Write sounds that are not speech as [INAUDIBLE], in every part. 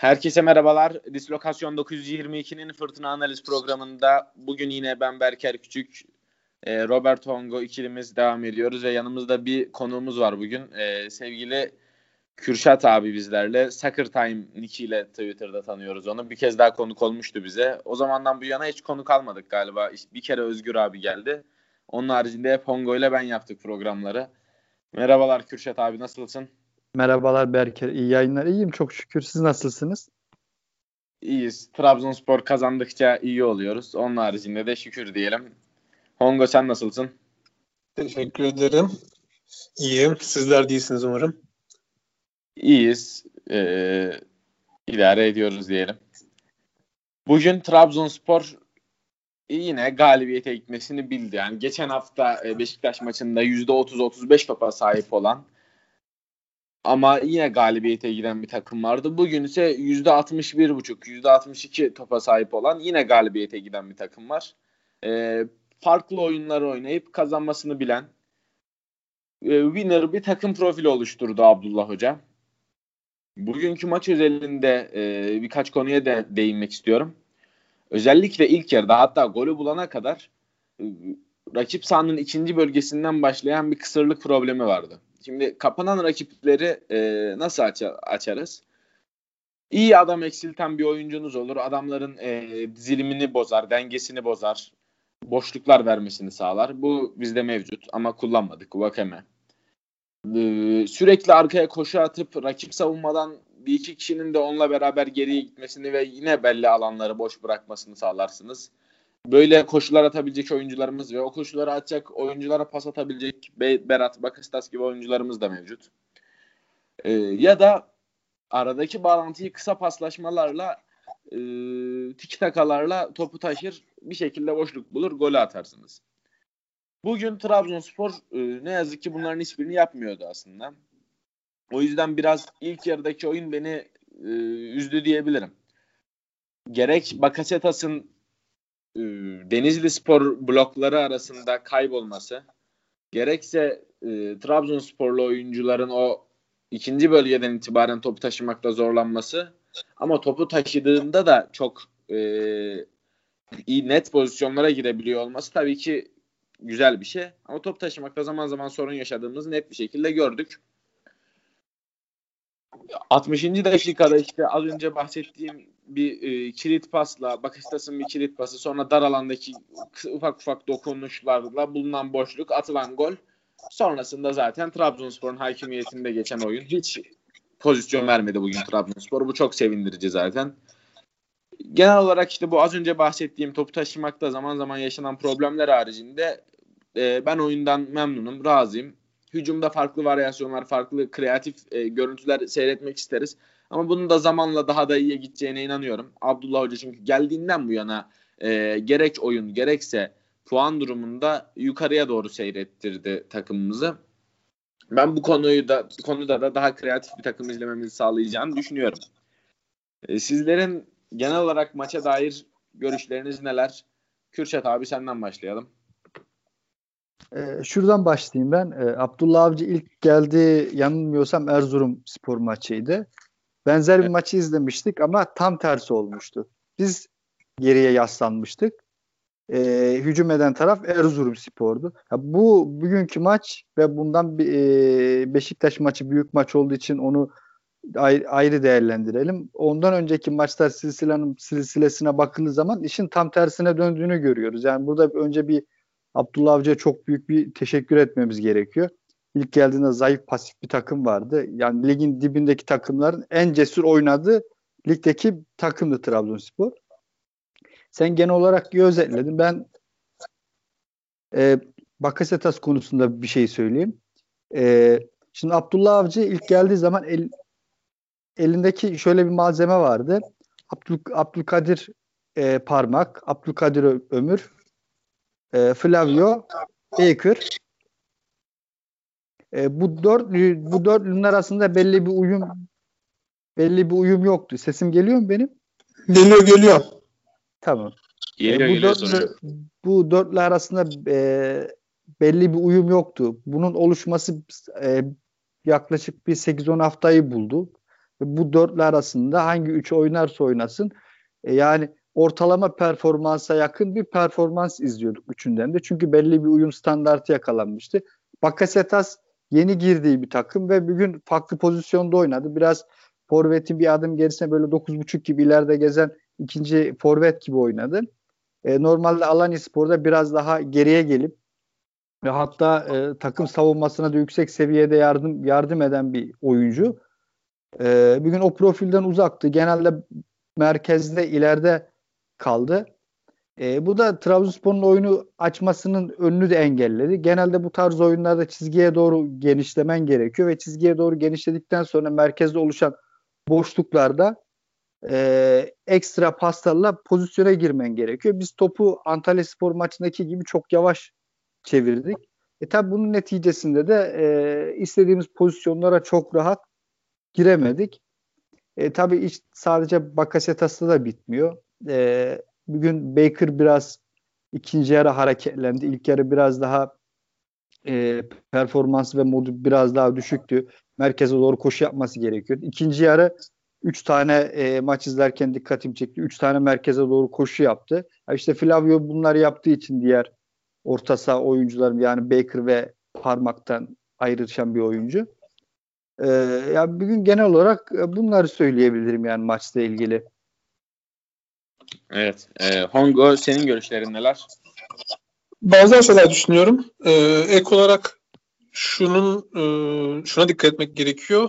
Herkese merhabalar. Dislokasyon 922'nin fırtına analiz programında bugün yine ben Berker Küçük, e, Robert Hongo ikilimiz devam ediyoruz ve yanımızda bir konuğumuz var bugün. E, sevgili Kürşat abi bizlerle. Soccer Time Nick ile Twitter'da tanıyoruz onu. Bir kez daha konuk olmuştu bize. O zamandan bu yana hiç konuk almadık galiba. Bir kere Özgür abi geldi. Onun haricinde hep Hongo ile ben yaptık programları. Merhabalar Kürşat abi nasılsın? Merhabalar Berker. İyi yayınlar. İyiyim çok şükür. Siz nasılsınız? İyiyiz. Trabzonspor kazandıkça iyi oluyoruz. Onun haricinde de şükür diyelim. Hongo sen nasılsın? Teşekkür ederim. İyiyim. Sizler değilsiniz umarım. İyiyiz. Ee, idare ediyoruz diyelim. Bugün Trabzonspor yine galibiyete gitmesini bildi. Yani geçen hafta e, Beşiktaş maçında %30-35 topa sahip olan ama yine galibiyete giden bir takım vardı. Bugün ise %61,5, %62 topa sahip olan yine galibiyete giden bir takım var. E, farklı oyunlar oynayıp kazanmasını bilen e, winner bir takım profili oluşturdu Abdullah Hoca. Bugünkü maç özelinde e, birkaç konuya da değinmek istiyorum. Özellikle ilk yarıda hatta golü bulana kadar e, rakip sahanın ikinci bölgesinden başlayan bir kısırlık problemi vardı. Şimdi kapanan rakipleri e, nasıl aç açarız? İyi adam eksilten bir oyuncunuz olur. Adamların e, dizilimini bozar, dengesini bozar. Boşluklar vermesini sağlar. Bu bizde mevcut ama kullanmadık. Vakeme. Ee, sürekli arkaya koşu atıp rakip savunmadan bir iki kişinin de onunla beraber geriye gitmesini ve yine belli alanları boş bırakmasını sağlarsınız. Böyle koşular atabilecek oyuncularımız ve o koşuları atacak oyunculara pas atabilecek Berat, Bakıstas gibi oyuncularımız da mevcut. Ee, ya da aradaki bağlantıyı kısa paslaşmalarla e, tiki takalarla topu taşır bir şekilde boşluk bulur golü atarsınız. Bugün Trabzonspor e, ne yazık ki bunların hiçbirini yapmıyordu aslında. O yüzden biraz ilk yarıdaki oyun beni e, üzdü diyebilirim. Gerek Bakasetas'ın e, Denizli Spor blokları arasında kaybolması, gerekse e, Trabzonsporlu oyuncuların o ikinci bölgeden itibaren topu taşımakta zorlanması ama topu taşıdığında da çok e, iyi net pozisyonlara girebiliyor olması tabii ki güzel bir şey. Ama top taşımakta zaman zaman sorun yaşadığımız net bir şekilde gördük. 60. dakikada işte az önce bahsettiğim bir e, kilit pasla, Bakıştas'ın bir kilit pası, sonra dar alandaki ufak ufak dokunuşlarla bulunan boşluk, atılan gol. Sonrasında zaten Trabzonspor'un hakimiyetinde geçen oyun hiç pozisyon vermedi bugün Trabzonspor. Bu çok sevindirici zaten. Genel olarak işte bu az önce bahsettiğim topu taşımakta zaman zaman yaşanan problemler haricinde e, ben oyundan memnunum, razıyım. Hücumda farklı varyasyonlar, farklı kreatif e, görüntüler seyretmek isteriz. Ama bunun da zamanla daha da iyiye gideceğine inanıyorum. Abdullah Hoca çünkü geldiğinden bu yana e, gerek oyun gerekse puan durumunda yukarıya doğru seyrettirdi takımımızı. Ben bu konuyu da konuda da daha kreatif bir takım izlememizi sağlayacağını düşünüyorum. E, sizlerin genel olarak maça dair görüşleriniz neler? Kürşat abi senden başlayalım. Ee, şuradan başlayayım ben. Ee, Abdullah Avcı ilk geldi yanılmıyorsam Erzurum spor maçıydı. Benzer bir evet. maçı izlemiştik ama tam tersi olmuştu. Biz geriye yaslanmıştık. Ee, hücum eden taraf Erzurum Spor'du. Ya bu bugünkü maç ve bundan bir e, Beşiktaş maçı büyük maç olduğu için onu ayrı, ayrı değerlendirelim. Ondan önceki maçlar silsilenin silsilesine bakıldığı zaman işin tam tersine döndüğünü görüyoruz. Yani burada önce bir Abdullah Avcı'ya çok büyük bir teşekkür etmemiz gerekiyor. İlk geldiğinde zayıf pasif bir takım vardı. Yani ligin dibindeki takımların en cesur oynadığı ligdeki takımdı Trabzonspor. Sen genel olarak iyi özetledin. Ben e, Bakasetas konusunda bir şey söyleyeyim. E, şimdi Abdullah Avcı ilk geldiği zaman el, elindeki şöyle bir malzeme vardı. Abdül, Abdülkadir e, Parmak, Abdülkadir Ömür e, Flavio, Baker. E, bu dört bu dörtlünün arasında belli bir uyum belli bir uyum yoktu. Sesim geliyor mu benim? Geliyor geliyor. Tamam. Geliyor, e, bu, dörtlü, bu dörtlü arasında e, belli bir uyum yoktu. Bunun oluşması e, yaklaşık bir 8-10 haftayı buldu. bu dörtlü arasında hangi üç oynarsa oynasın e, yani ortalama performansa yakın bir performans izliyorduk üçünden de. Çünkü belli bir uyum standartı yakalanmıştı. Bakasetas yeni girdiği bir takım ve bugün farklı pozisyonda oynadı. Biraz forvetin bir adım gerisine böyle 9.5 gibi ileride gezen ikinci forvet gibi oynadı. E, normalde Alanya Spor'da biraz daha geriye gelip ve hatta e, takım savunmasına da yüksek seviyede yardım yardım eden bir oyuncu. E, bugün o profilden uzaktı. Genelde merkezde ileride kaldı. E, bu da Trabzonspor'un oyunu açmasının önünü de engelledi. Genelde bu tarz oyunlarda çizgiye doğru genişlemen gerekiyor ve çizgiye doğru genişledikten sonra merkezde oluşan boşluklarda e, ekstra paslarla pozisyona girmen gerekiyor. Biz topu Antalya Spor maçındaki gibi çok yavaş çevirdik. E tabi bunun neticesinde de e, istediğimiz pozisyonlara çok rahat giremedik. E, tabii iş sadece Bakasetas'ta da bitmiyor. E, bugün Baker biraz ikinci yarı hareketlendi. İlk yarı biraz daha e, performans ve modu biraz daha düşüktü. Merkeze doğru koşu yapması gerekiyor. İkinci yarı 3 tane e, maç izlerken dikkatim çekti. 3 tane merkeze doğru koşu yaptı. Ya işte Flavio bunları yaptığı için diğer orta saha oyuncularım yani Baker ve parmaktan ayrışan bir oyuncu. Ee, ya bugün genel olarak e, bunları söyleyebilirim yani maçla ilgili. Evet. E, Hongo senin görüşlerin neler? Bazı şeyler düşünüyorum. Ee, ek olarak şunun e, şuna dikkat etmek gerekiyor.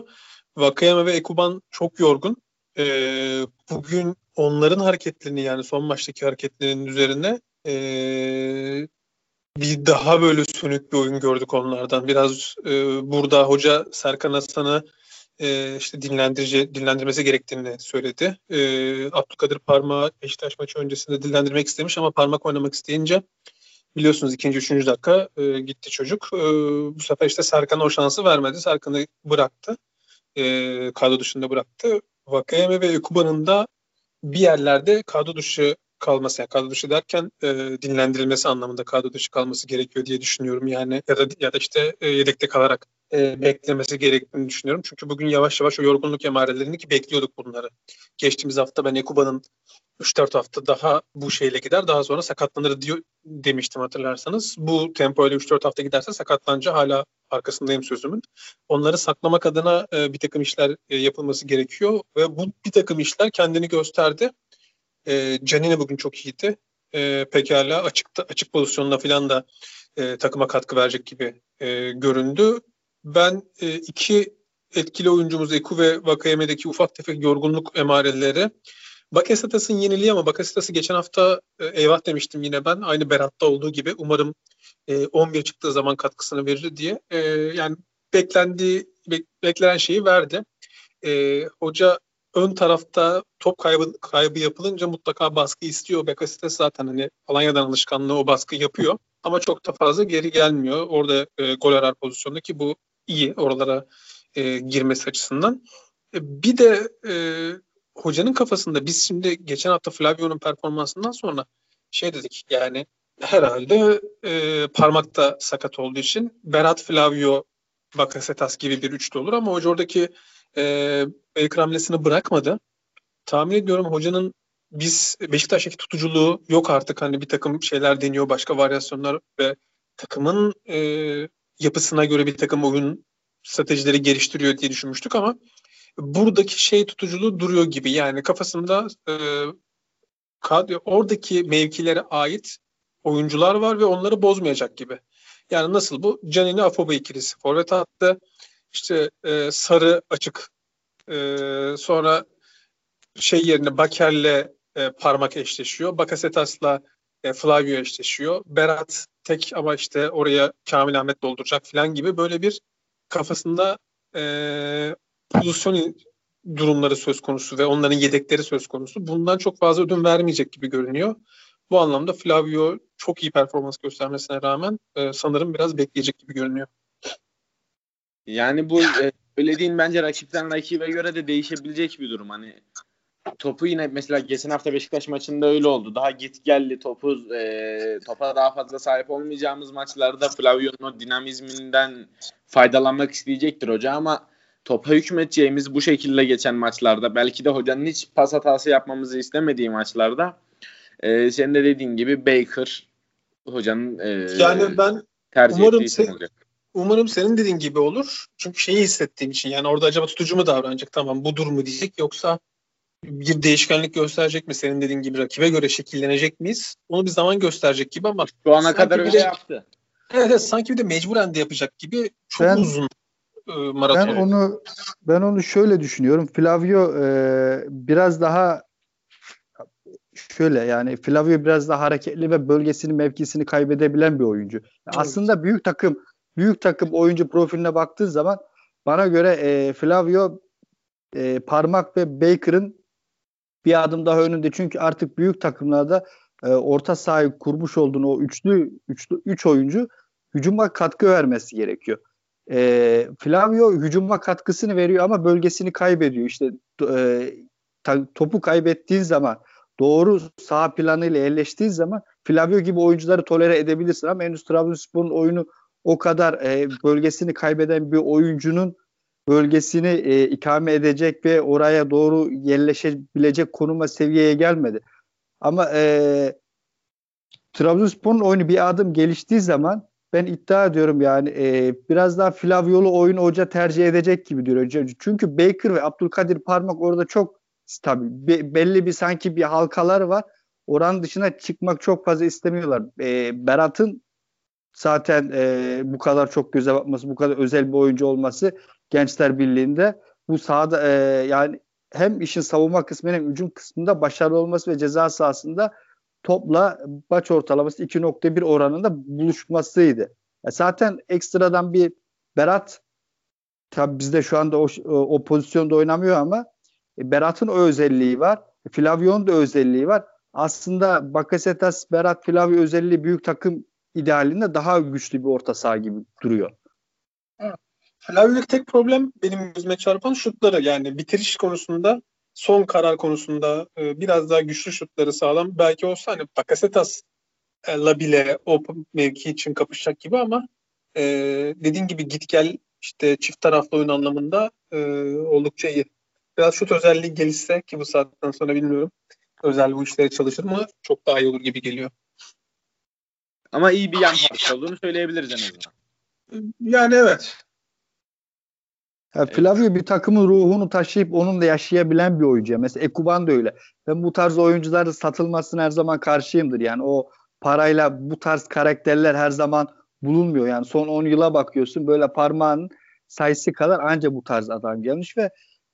Vakayama ve Ekuban çok yorgun. Ee, bugün onların hareketlerini yani son maçtaki hareketlerinin üzerine e, bir daha böyle sönük bir oyun gördük onlardan. Biraz e, burada hoca Serkan Aslan'ı e, işte dinlendirici dinlendirmesi gerektiğini söyledi. E, Abdülkadir Parmağı Beşiktaş maçı öncesinde dinlendirmek istemiş ama parmak oynamak isteyince biliyorsunuz ikinci, üçüncü dakika e, gitti çocuk. E, bu sefer işte Serkan'a o şansı vermedi. Serkan'ı bıraktı. E, kadro dışında bıraktı. Vakayeme ve Ekuba'nın da bir yerlerde kadro dışı kalması yani kadro dışı derken e, dinlendirilmesi anlamında kadro dışı kalması gerekiyor diye düşünüyorum yani ya da ya da işte e, yedekte kalarak e, beklemesi gerektiğini düşünüyorum. Çünkü bugün yavaş yavaş o yorgunluk emarelerini ki bekliyorduk bunları. Geçtiğimiz hafta ben Ekuba'nın 3-4 hafta daha bu şeyle gider daha sonra sakatlanır diyor demiştim hatırlarsanız. Bu tempo ile 3-4 hafta giderse sakatlanınca hala arkasındayım sözümün. Onları saklamak adına e, bir takım işler e, yapılması gerekiyor ve bu bir takım işler kendini gösterdi. E, Canine bugün çok iyiydi. E, pekala açıkta, açık pozisyonda falan da e, takıma katkı verecek gibi e, göründü. Ben e, iki etkili oyuncumuz Eku ve Vakayeme'deki ufak tefek yorgunluk emareleri Bakasetas'ın yeniliği ama Bakasetas'ı geçen hafta e, eyvah demiştim yine ben. Aynı Berat'ta olduğu gibi. Umarım e, 11 çıktığı zaman katkısını verir diye. E, yani beklendiği, bek, beklenen şeyi verdi. E, hoca ön tarafta top kaybı, kaybı yapılınca mutlaka baskı istiyor. Bakasetas zaten hani Alanya'dan alışkanlığı o baskı yapıyor. Ama çok da fazla geri gelmiyor. Orada e, gol arar pozisyonda ki bu iyi oralara e, girmesi açısından. E, bir de e, hocanın kafasında biz şimdi geçen hafta Flavio'nun performansından sonra şey dedik yani herhalde e, parmakta sakat olduğu için Berat Flavio Bakasetas gibi bir üçlü olur ama hoca oradaki e, el kramlesini bırakmadı. Tahmin ediyorum hocanın biz Beşiktaş'taki tutuculuğu yok artık hani bir takım şeyler deniyor başka varyasyonlar ve takımın e, yapısına göre bir takım oyun stratejileri geliştiriyor diye düşünmüştük ama buradaki şey tutuculuğu duruyor gibi yani kafasında e, oradaki mevkilere ait oyuncular var ve onları bozmayacak gibi. Yani nasıl bu? Canini Afoba ikilisi. Forvet attı. İşte e, sarı açık. E, sonra şey yerine Baker'le e, parmak eşleşiyor. Bakasetas'la e, Flavio eşleşiyor. Berat tek ama işte oraya Kamil Ahmet dolduracak falan gibi böyle bir kafasında e, pozisyon durumları söz konusu ve onların yedekleri söz konusu. Bundan çok fazla ödün vermeyecek gibi görünüyor. Bu anlamda Flavio çok iyi performans göstermesine rağmen e, sanırım biraz bekleyecek gibi görünüyor. Yani bu e, söylediğin bence rakipten rakibe göre de değişebilecek bir durum. Hani topu yine mesela geçen hafta Beşiktaş maçında öyle oldu. Daha git gelli topu e, topa daha fazla sahip olmayacağımız maçlarda Flavio'nun o dinamizminden faydalanmak isteyecektir hoca ama topa hükmedeceğimiz bu şekilde geçen maçlarda belki de hocanın hiç pas hatası yapmamızı istemediği maçlarda e, senin de dediğin gibi Baker hocanın e, yani ben tercih umarım ettiği sen, umarım senin dediğin gibi olur. Çünkü şeyi hissettiğim için yani orada acaba tutucu mu davranacak tamam budur mu diyecek yoksa bir değişkenlik gösterecek mi? Senin dediğin gibi rakibe göre şekillenecek miyiz? Onu bir zaman gösterecek gibi ama şu ana kadar öyle de, yaptı. Evet, evet sanki bir de mecburen de yapacak gibi çok Ben- uzun e, maraton. Ben onu ben onu şöyle düşünüyorum. Flavio e, biraz daha şöyle yani Flavio biraz daha hareketli ve bölgesini mevkisini kaybedebilen bir oyuncu. Aslında büyük takım büyük takım oyuncu profiline baktığın zaman bana göre e, Flavio e, Parmak ve Baker'ın bir adım daha önünde. Çünkü artık büyük takımlarda e, orta sahayı kurmuş olduğunu o üçlü üçlü üç oyuncu hücuma katkı vermesi gerekiyor. E, Flavio hücuma katkısını veriyor ama bölgesini kaybediyor. İşte e, topu kaybettiğin zaman doğru sağ planıyla yerleştiğin zaman Flavio gibi oyuncuları tolere edebilirsin ama henüz Trabzonspor'un oyunu o kadar e, bölgesini kaybeden bir oyuncunun bölgesini e, ikame edecek ve oraya doğru yerleşebilecek konuma seviyeye gelmedi. Ama e, Trabzonspor'un oyunu bir adım geliştiği zaman ben iddia ediyorum yani e, biraz daha Flaviolu oyunu hoca tercih edecek gibi duruyor. Çünkü Baker ve Abdülkadir Parmak orada çok stabil. Be- belli bir sanki bir halkalar var. Oranın dışına çıkmak çok fazla istemiyorlar. E, Berat'ın zaten e, bu kadar çok göze batması, bu kadar özel bir oyuncu olması Gençler Birliği'nde bu sahada e, yani hem işin savunma kısmı hem hücum kısmında başarılı olması ve ceza sahasında topla maç ortalaması 2.1 oranında buluşmasıydı. Ya zaten ekstradan bir Berat tabi bizde şu anda o, o pozisyonda oynamıyor ama e, Berat'ın o özelliği var. Flavio'nun da özelliği var. Aslında Bakasetas, Berat, Flavio özelliği büyük takım idealinde daha güçlü bir orta saha gibi duruyor. Flavio'daki tek problem benim gözüme çarpan şutları. Yani bitiriş konusunda son karar konusunda e, biraz daha güçlü şutları sağlam. Belki olsa hani Bakasetas'la bile o mevki için kapışacak gibi ama e, dediğin gibi git gel işte çift taraflı oyun anlamında e, oldukça iyi. Biraz şut özelliği gelişse ki bu saatten sonra bilmiyorum. Özel bu işlere çalışır mı? Çok daha iyi olur gibi geliyor. Ama iyi bir yan parça olduğunu söyleyebiliriz en azından. Yani evet. Ya Flavio bir takımın ruhunu taşıyıp onun da yaşayabilen bir oyuncu. Mesela Ekuban da öyle. Ben bu tarz oyuncuların satılmasına her zaman karşıyımdır. Yani o parayla bu tarz karakterler her zaman bulunmuyor. Yani son 10 yıla bakıyorsun böyle parmağın sayısı kadar anca bu tarz adam gelmiş ve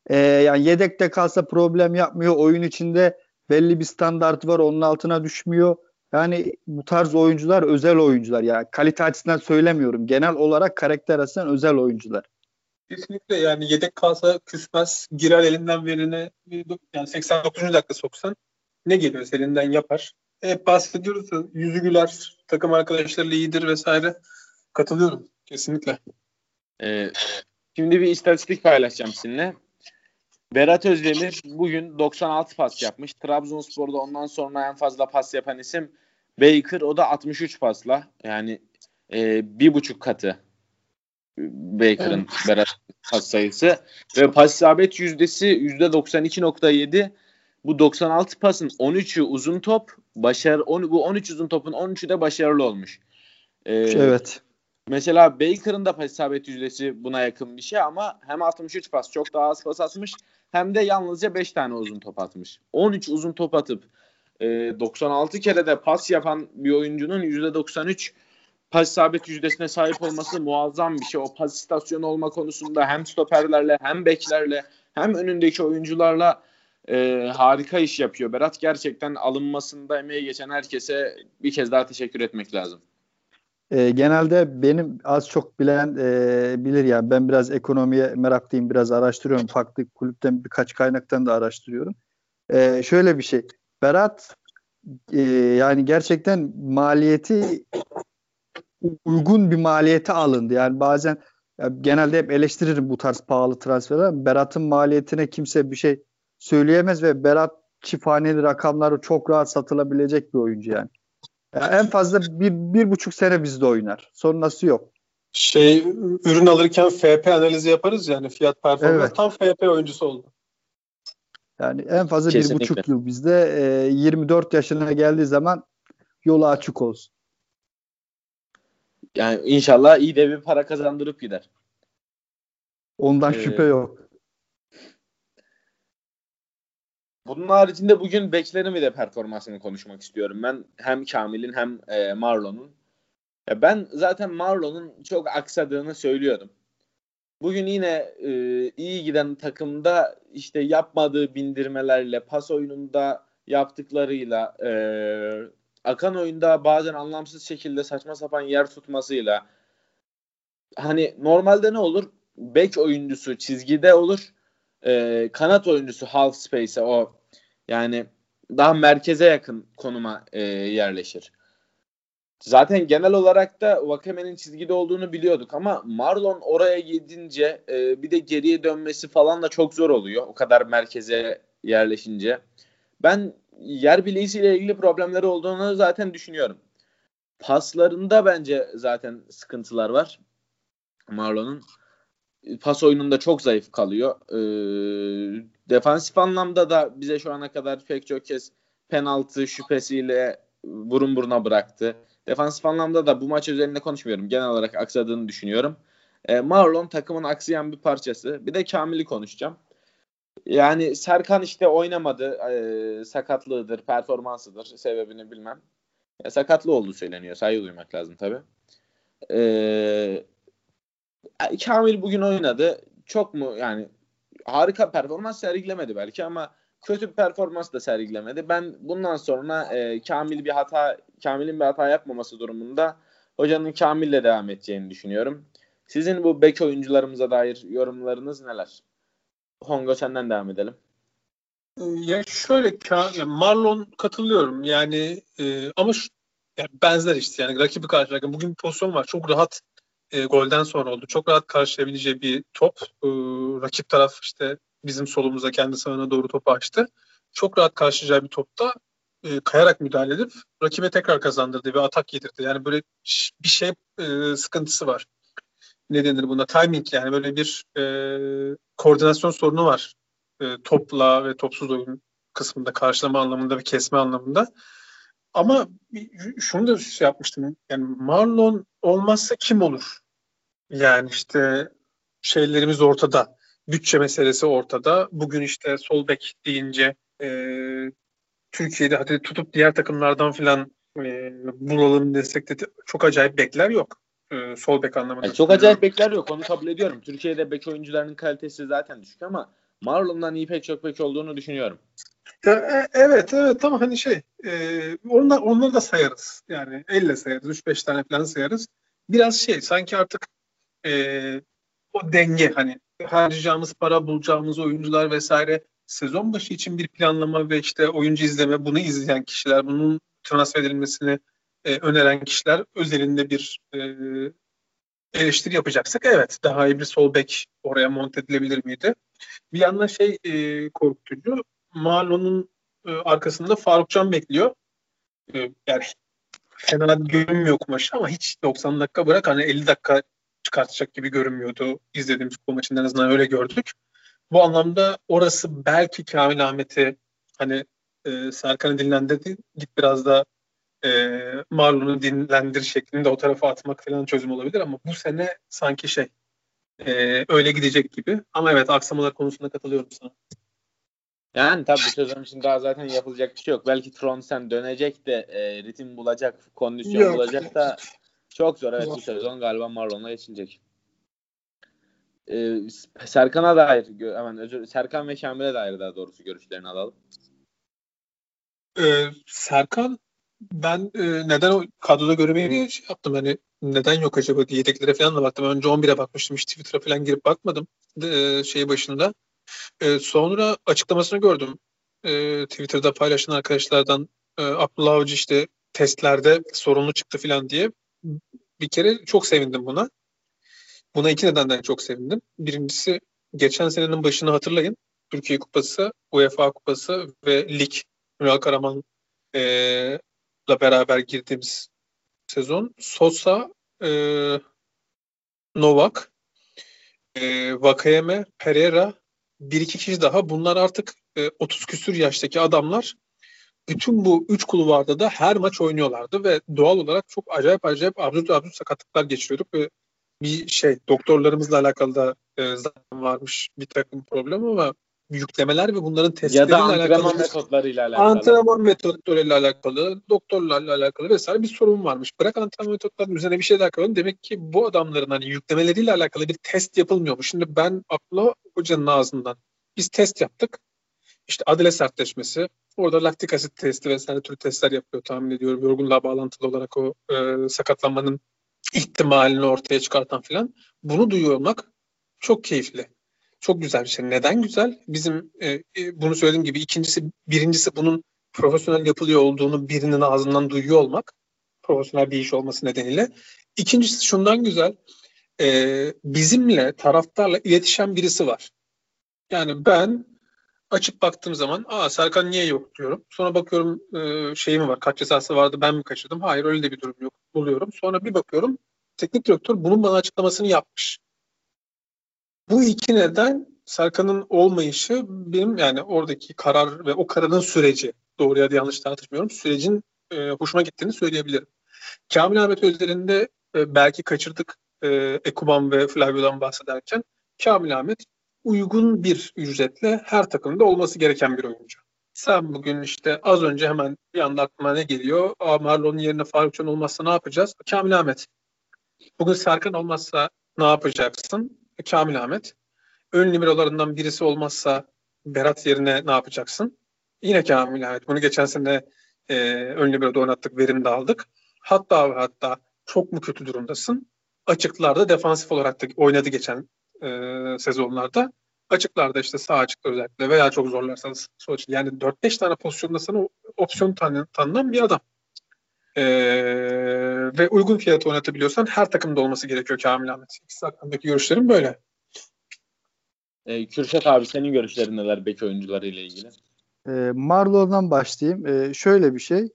e, yani yedekte kalsa problem yapmıyor. Oyun içinde belli bir standart var. Onun altına düşmüyor. Yani bu tarz oyuncular özel oyuncular. Yani kalite açısından söylemiyorum. Genel olarak karakter açısından özel oyuncular. Kesinlikle yani yedek kalsa küsmez. Girer elinden verine yani 89. dakika soksan ne geliyor elinden yapar. Hep bahsediyoruz da yüzü güler, takım arkadaşlarıyla iyidir vesaire. Katılıyorum kesinlikle. Ee, şimdi bir istatistik paylaşacağım sizinle. Berat Özdemir bugün 96 pas yapmış. Trabzonspor'da ondan sonra en fazla pas yapan isim Baker. O da 63 pasla. Yani e, bir buçuk katı Baker'ın evet. Berat pas sayısı. Ve pas isabet yüzdesi %92.7. Bu 96 pasın 13'ü uzun top. Başarı, on, bu 13 uzun topun 13'ü de başarılı olmuş. Ee, evet. Mesela Baker'ın da pas isabet yüzdesi buna yakın bir şey ama hem 63 pas çok daha az pas atmış hem de yalnızca 5 tane uzun top atmış. 13 uzun top atıp e, 96 kere de pas yapan bir oyuncunun %93 pas isabet yüzdesine sahip olması muazzam bir şey. O pas istasyonu olma konusunda hem stoperlerle hem beklerle hem önündeki oyuncularla e, harika iş yapıyor. Berat gerçekten alınmasında emeği geçen herkese bir kez daha teşekkür etmek lazım. E, genelde benim az çok bilen e, bilir yani ben biraz ekonomiye meraklıyım biraz araştırıyorum farklı kulüpten birkaç kaynaktan da araştırıyorum. E, şöyle bir şey Berat e, yani gerçekten maliyeti uygun bir maliyete alındı yani bazen ya genelde hep eleştiririm bu tarz pahalı transferler. Berat'ın maliyetine kimse bir şey söyleyemez ve Berat çifthaneli rakamları çok rahat satılabilecek bir oyuncu yani. Yani en fazla bir, bir buçuk sene bizde oynar. Sonrası yok. Şey ürün alırken FP analizi yaparız yani fiyat performans evet. tam FP oyuncusu oldu. Yani en fazla Kesinlikle. bir buçuk yıl bizde e, 24 yaşına geldiği zaman yolu açık olsun. Yani inşallah iyi de bir para kazandırıp gider. Ondan ee, şüphe yok. Bunun haricinde bugün beklerin bir de performansını konuşmak istiyorum. Ben hem Kamil'in hem e, Marlon'un. Ya ben zaten Marlon'un çok aksadığını söylüyordum. Bugün yine e, iyi giden takımda işte yapmadığı bindirmelerle, pas oyununda yaptıklarıyla, e, akan oyunda bazen anlamsız şekilde saçma sapan yer tutmasıyla hani normalde ne olur? Bek oyuncusu çizgide olur. E, kanat oyuncusu half space'e o yani daha merkeze yakın konuma e, yerleşir. Zaten genel olarak da Wakame'nin çizgide olduğunu biliyorduk ama Marlon oraya gidince e, bir de geriye dönmesi falan da çok zor oluyor. O kadar merkeze yerleşince. Ben yer bileğiyle ilgili problemleri olduğunu zaten düşünüyorum. Paslarında bence zaten sıkıntılar var. Marlon'un pas oyununda çok zayıf kalıyor. Ee, defansif anlamda da bize şu ana kadar pek çok kez penaltı şüphesiyle burun buruna bıraktı. Defansif anlamda da bu maç üzerinde konuşmuyorum. Genel olarak aksadığını düşünüyorum. E, Marlon takımın aksayan bir parçası. Bir de Kamil'i konuşacağım. Yani Serkan işte oynamadı. E, sakatlığıdır, performansıdır. Sebebini bilmem. Ya, sakatlı olduğu söyleniyor. Saygı duymak lazım tabii. E, Kamil bugün oynadı. Çok mu yani harika performans sergilemedi belki ama kötü bir performans da sergilemedi. Ben bundan sonra e, Kamil bir hata Kamil'in bir hata yapmaması durumunda hocanın Kamil'le devam edeceğini düşünüyorum. Sizin bu bek oyuncularımıza dair yorumlarınız neler? Hongo senden devam edelim. Ya şöyle Marlon katılıyorum yani e, ama şu, yani benzer işte yani rakibi karşılarken bugün bir pozisyon var çok rahat e, golden sonra oldu. Çok rahat karşılayabileceği bir top. E, rakip taraf işte bizim solumuza kendi sağına doğru topu açtı. Çok rahat karşılayacağı bir topta e, kayarak müdahale edip rakibe tekrar kazandırdı ve atak getirdi yani böyle bir şey e, sıkıntısı var. Ne denir buna? Timing yani böyle bir e, koordinasyon sorunu var e, topla ve topsuz oyun kısmında karşılama anlamında ve kesme anlamında. Ama şunu da şey yapmıştım. Yani Marlon olmazsa kim olur? Yani işte şeylerimiz ortada. Bütçe meselesi ortada. Bugün işte sol bek deyince e, Türkiye'de hadi tutup diğer takımlardan filan e, bulalım desek de çok acayip bekler yok e, sol bek anlamında. Yani çok acayip bekler yok onu kabul ediyorum. Türkiye'de bek oyuncularının kalitesi zaten düşük ama Marlon'dan iyi pek çok bek olduğunu düşünüyorum. Ya, e, evet evet ama hani şey e, onlar, onları da sayarız. Yani elle sayarız. 3-5 tane falan sayarız. Biraz şey sanki artık e, o denge hani harcayacağımız para bulacağımız oyuncular vesaire sezon başı için bir planlama ve işte oyuncu izleme bunu izleyen kişiler bunun transfer edilmesini e, öneren kişiler özelinde bir e, eleştiri yapacaksak evet daha iyi bir sol bek oraya monte edilebilir miydi? Bir yandan şey e, korkutucu Marlon'un e, arkasında Faruk Can bekliyor. E, yani fena görünmüyor kumaşı ama hiç 90 dakika bırak hani 50 dakika çıkartacak gibi görünmüyordu. İzlediğimiz futbol maçında en azından öyle gördük. Bu anlamda orası belki Kamil Ahmet'i hani e, Serkan'ı dinlendirdi. Git biraz da e, Marlon'u dinlendir şeklinde o tarafa atmak falan çözüm olabilir ama bu sene sanki şey e, öyle gidecek gibi. Ama evet aksamalar konusunda katılıyorum sana. Yani tabii bu sezon için daha zaten yapılacak bir şey yok. Belki Tronsen dönecek de e, ritim bulacak, kondisyon yok. bulacak da çok zor. Evet yok. bu sezon galiba Marlon'la geçilecek. Ee, Serkan'a dair hemen özür Serkan ve Kamil'e dair daha doğrusu görüşlerini alalım. Ee, Serkan ben e, neden o kadroda göremeyeni şey yaptım hani neden yok acaba diye yedeklere falan da baktım. Önce 11'e bakmıştım. Hiç Twitter'a falan girip bakmadım e, şey başında. E, sonra açıklamasını gördüm. E, Twitter'da paylaşan arkadaşlardan e, Abdullah Avcı işte testlerde sorunlu çıktı falan diye. Bir kere çok sevindim buna. Buna iki nedenden çok sevindim. Birincisi geçen senenin başını hatırlayın. Türkiye Kupası, UEFA Kupası ve Lig. Ünal Karaman e, beraber girdiğimiz sezon Sosa e, Novak, e, Vakayeme, Pereira, bir iki kişi daha. Bunlar artık e, 30 küsür yaştaki adamlar. Bütün bu üç kulvarda da her maç oynuyorlardı ve doğal olarak çok acayip acayip absürt absürt sakatlıklar geçiriyorduk ve bir şey doktorlarımızla alakalı da e, zaten varmış bir takım problem ama yüklemeler ve bunların testleriyle ya da antrenman alakalı metotlarıyla alakalı. antrenman metotlarıyla alakalı, doktorlarla alakalı vesaire bir sorun varmış. Bırak antrenman metotlarının üzerine bir şey daha koyalım. Demek ki bu adamların hani yüklemeleriyle alakalı bir test yapılmıyormuş. Şimdi ben akla hocanın ağzından biz test yaptık. İşte adile sertleşmesi, orada laktik asit testi vesaire türü testler yapıyor tahmin ediyorum. Yorgunluğa bağlantılı olarak o e, sakatlanmanın ihtimalini ortaya çıkartan filan. Bunu duyuyor olmak çok keyifli. Çok güzel bir şey. Neden güzel? Bizim e, e, bunu söylediğim gibi ikincisi, birincisi bunun profesyonel yapılıyor olduğunu birinin ağzından duyuyor olmak. Profesyonel bir iş olması nedeniyle. İkincisi şundan güzel. E, bizimle, taraftarla iletişen birisi var. Yani ben açıp baktığım zaman aa Serkan niye yok diyorum. Sonra bakıyorum e, şey mi var kaç cezası vardı ben mi kaçırdım? Hayır öyle de bir durum yok buluyorum. Sonra bir bakıyorum teknik direktör bunun bana açıklamasını yapmış. Bu iki neden Serkan'ın olmayışı benim yani oradaki karar ve o kararın süreci doğru ya da yanlış tartışmıyorum. Sürecin e, hoşuma gittiğini söyleyebilirim. Kamil Ahmet Özler'inde e, belki kaçırdık e, Ekuban ve Flavio'dan bahsederken Kamil Ahmet uygun bir ücretle her takımda olması gereken bir oyuncu. Sen bugün işte az önce hemen bir anda aklıma ne geliyor? Aa, Marlon'un yerine Faruk Can olmazsa ne yapacağız? Kamil Ahmet. Bugün Serkan olmazsa ne yapacaksın? Kamil Ahmet. Ön liberalarından birisi olmazsa Berat yerine ne yapacaksın? Yine Kamil Ahmet. Bunu geçen sene e, ön libero'da oynattık, verim de aldık. Hatta hatta çok mu kötü durumdasın? Açıklarda defansif olarak da oynadı geçen e, sezonlarda. Açıklarda işte sağ açıkta özellikle veya çok zorlarsanız sol açık. Yani 4-5 tane pozisyonda sana opsiyon tan tanınan bir adam. Ee, ve uygun fiyatı oynatabiliyorsan her takımda olması gerekiyor Kamil Ahmet. İkisi hakkındaki görüşlerim böyle. Ee, Kürşat abi senin görüşlerin neler bek oyuncuları ile ilgili? Ee, Marlon'dan başlayayım. Ee, şöyle bir şey.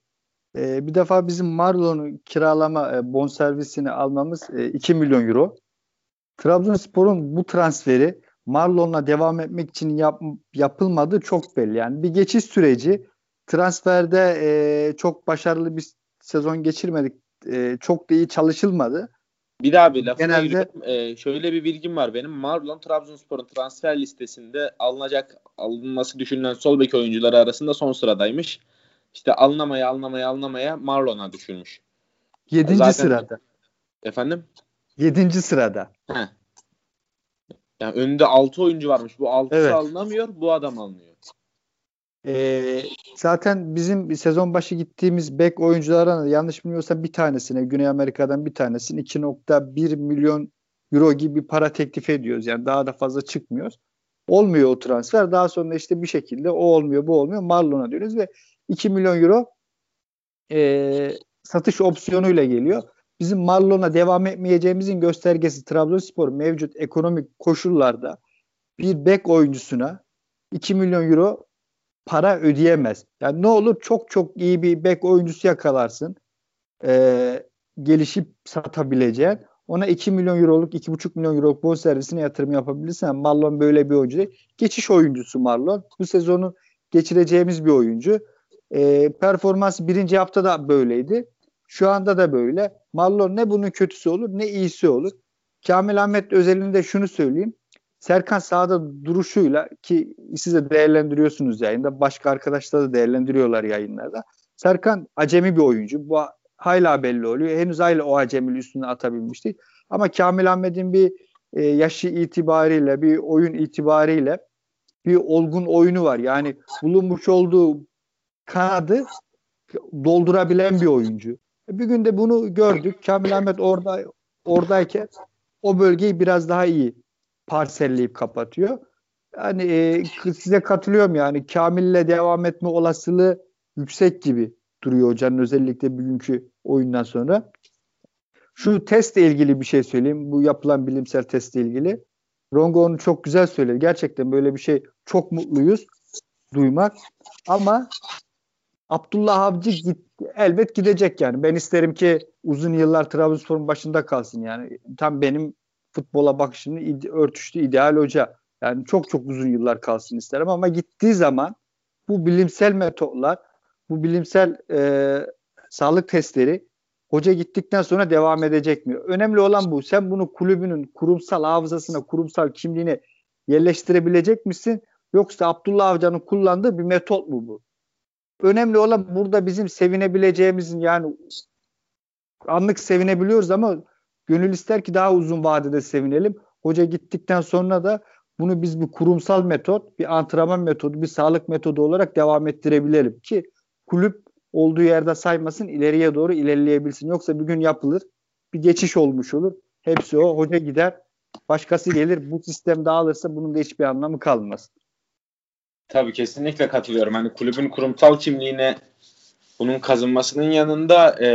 Ee, bir defa bizim Marlon'u kiralama e, bonservisini almamız e, 2 milyon euro. Trabzonspor'un bu transferi Marlon'la devam etmek için yap, yapılmadığı çok belli. Yani bir geçiş süreci transferde e, çok başarılı bir sezon geçirmedik. E, çok da iyi çalışılmadı. Bir daha bir lafına Genelde- giriyorum. Ee, şöyle bir bilgim var benim. Marlon Trabzonspor'un transfer listesinde alınacak, alınması düşünülen sol bek oyuncuları arasında son sıradaymış. İşte alınamaya alınamaya alınamaya Marlon'a düşürmüş. 7. Zaten- sırada. Efendim? 7. sırada. Heh. Yani önünde 6 oyuncu varmış. Bu 6'sı Evet. alınamıyor, bu adam alınıyor. Ee, zaten bizim sezon başı gittiğimiz bek oyunculardan yanlış bilmiyorsam bir tanesine Güney Amerika'dan bir tanesine 2.1 milyon euro gibi bir para teklif ediyoruz. Yani daha da fazla çıkmıyoruz. Olmuyor o transfer. Daha sonra işte bir şekilde o olmuyor bu olmuyor. Marlon'a diyoruz ve 2 milyon euro e, satış opsiyonuyla geliyor. Bizim Marlon'a devam etmeyeceğimizin göstergesi Trabzonspor mevcut ekonomik koşullarda bir bek oyuncusuna 2 milyon euro para ödeyemez. Yani ne olur çok çok iyi bir bek oyuncusu yakalarsın. Ee, gelişip satabileceğin. Ona 2 milyon euroluk, 2,5 milyon euroluk bonservisine yatırım yapabilirsen Marlon böyle bir oyuncu değil. Geçiş oyuncusu Marlon. Bu sezonu geçireceğimiz bir oyuncu. Ee, performansı birinci haftada böyleydi. Şu anda da böyle. Marlon ne bunun kötüsü olur ne iyisi olur. Kamil Ahmet özelinde şunu söyleyeyim. Serkan sahada duruşuyla ki siz de değerlendiriyorsunuz yayında. Başka arkadaşlar da değerlendiriyorlar yayınlarda. Serkan acemi bir oyuncu. Bu hala belli oluyor. Henüz hala o acemili üstüne atabilmiş. Ama Kamil Ahmet'in bir e, yaşı itibariyle, bir oyun itibariyle bir olgun oyunu var. Yani bulunmuş olduğu kanadı doldurabilen bir oyuncu. Bir gün de bunu gördük. Kamil Ahmet orada oradayken o bölgeyi biraz daha iyi parselleyip kapatıyor. Yani e, size katılıyorum yani Kamil'le devam etme olasılığı yüksek gibi duruyor hocanın özellikle bugünkü oyundan sonra. Şu testle ilgili bir şey söyleyeyim. Bu yapılan bilimsel testle ilgili. Rongo onu çok güzel söyledi. Gerçekten böyle bir şey çok mutluyuz duymak. Ama Abdullah Avcı git, elbet gidecek yani. Ben isterim ki uzun yıllar Trabzonspor'un başında kalsın yani. Tam benim futbola bakışını ide- örtüştü ideal hoca. Yani çok çok uzun yıllar kalsın isterim ama gittiği zaman bu bilimsel metotlar, bu bilimsel e, sağlık testleri hoca gittikten sonra devam edecek mi? Önemli olan bu. Sen bunu kulübünün kurumsal hafızasına, kurumsal kimliğine yerleştirebilecek misin? Yoksa Abdullah Avcı'nın kullandığı bir metot mu bu? Önemli olan burada bizim sevinebileceğimizin yani anlık sevinebiliyoruz ama gönül ister ki daha uzun vadede sevinelim. Hoca gittikten sonra da bunu biz bir kurumsal metot, bir antrenman metodu, bir sağlık metodu olarak devam ettirebilelim ki kulüp olduğu yerde saymasın, ileriye doğru ilerleyebilsin. Yoksa bir gün yapılır, bir geçiş olmuş olur. Hepsi o. Hoca gider, başkası gelir. Bu sistem dağılırsa bunun da hiçbir anlamı kalmaz. Tabii kesinlikle katılıyorum. Hani kulübün kurumsal kimliğine bunun kazınmasının yanında e,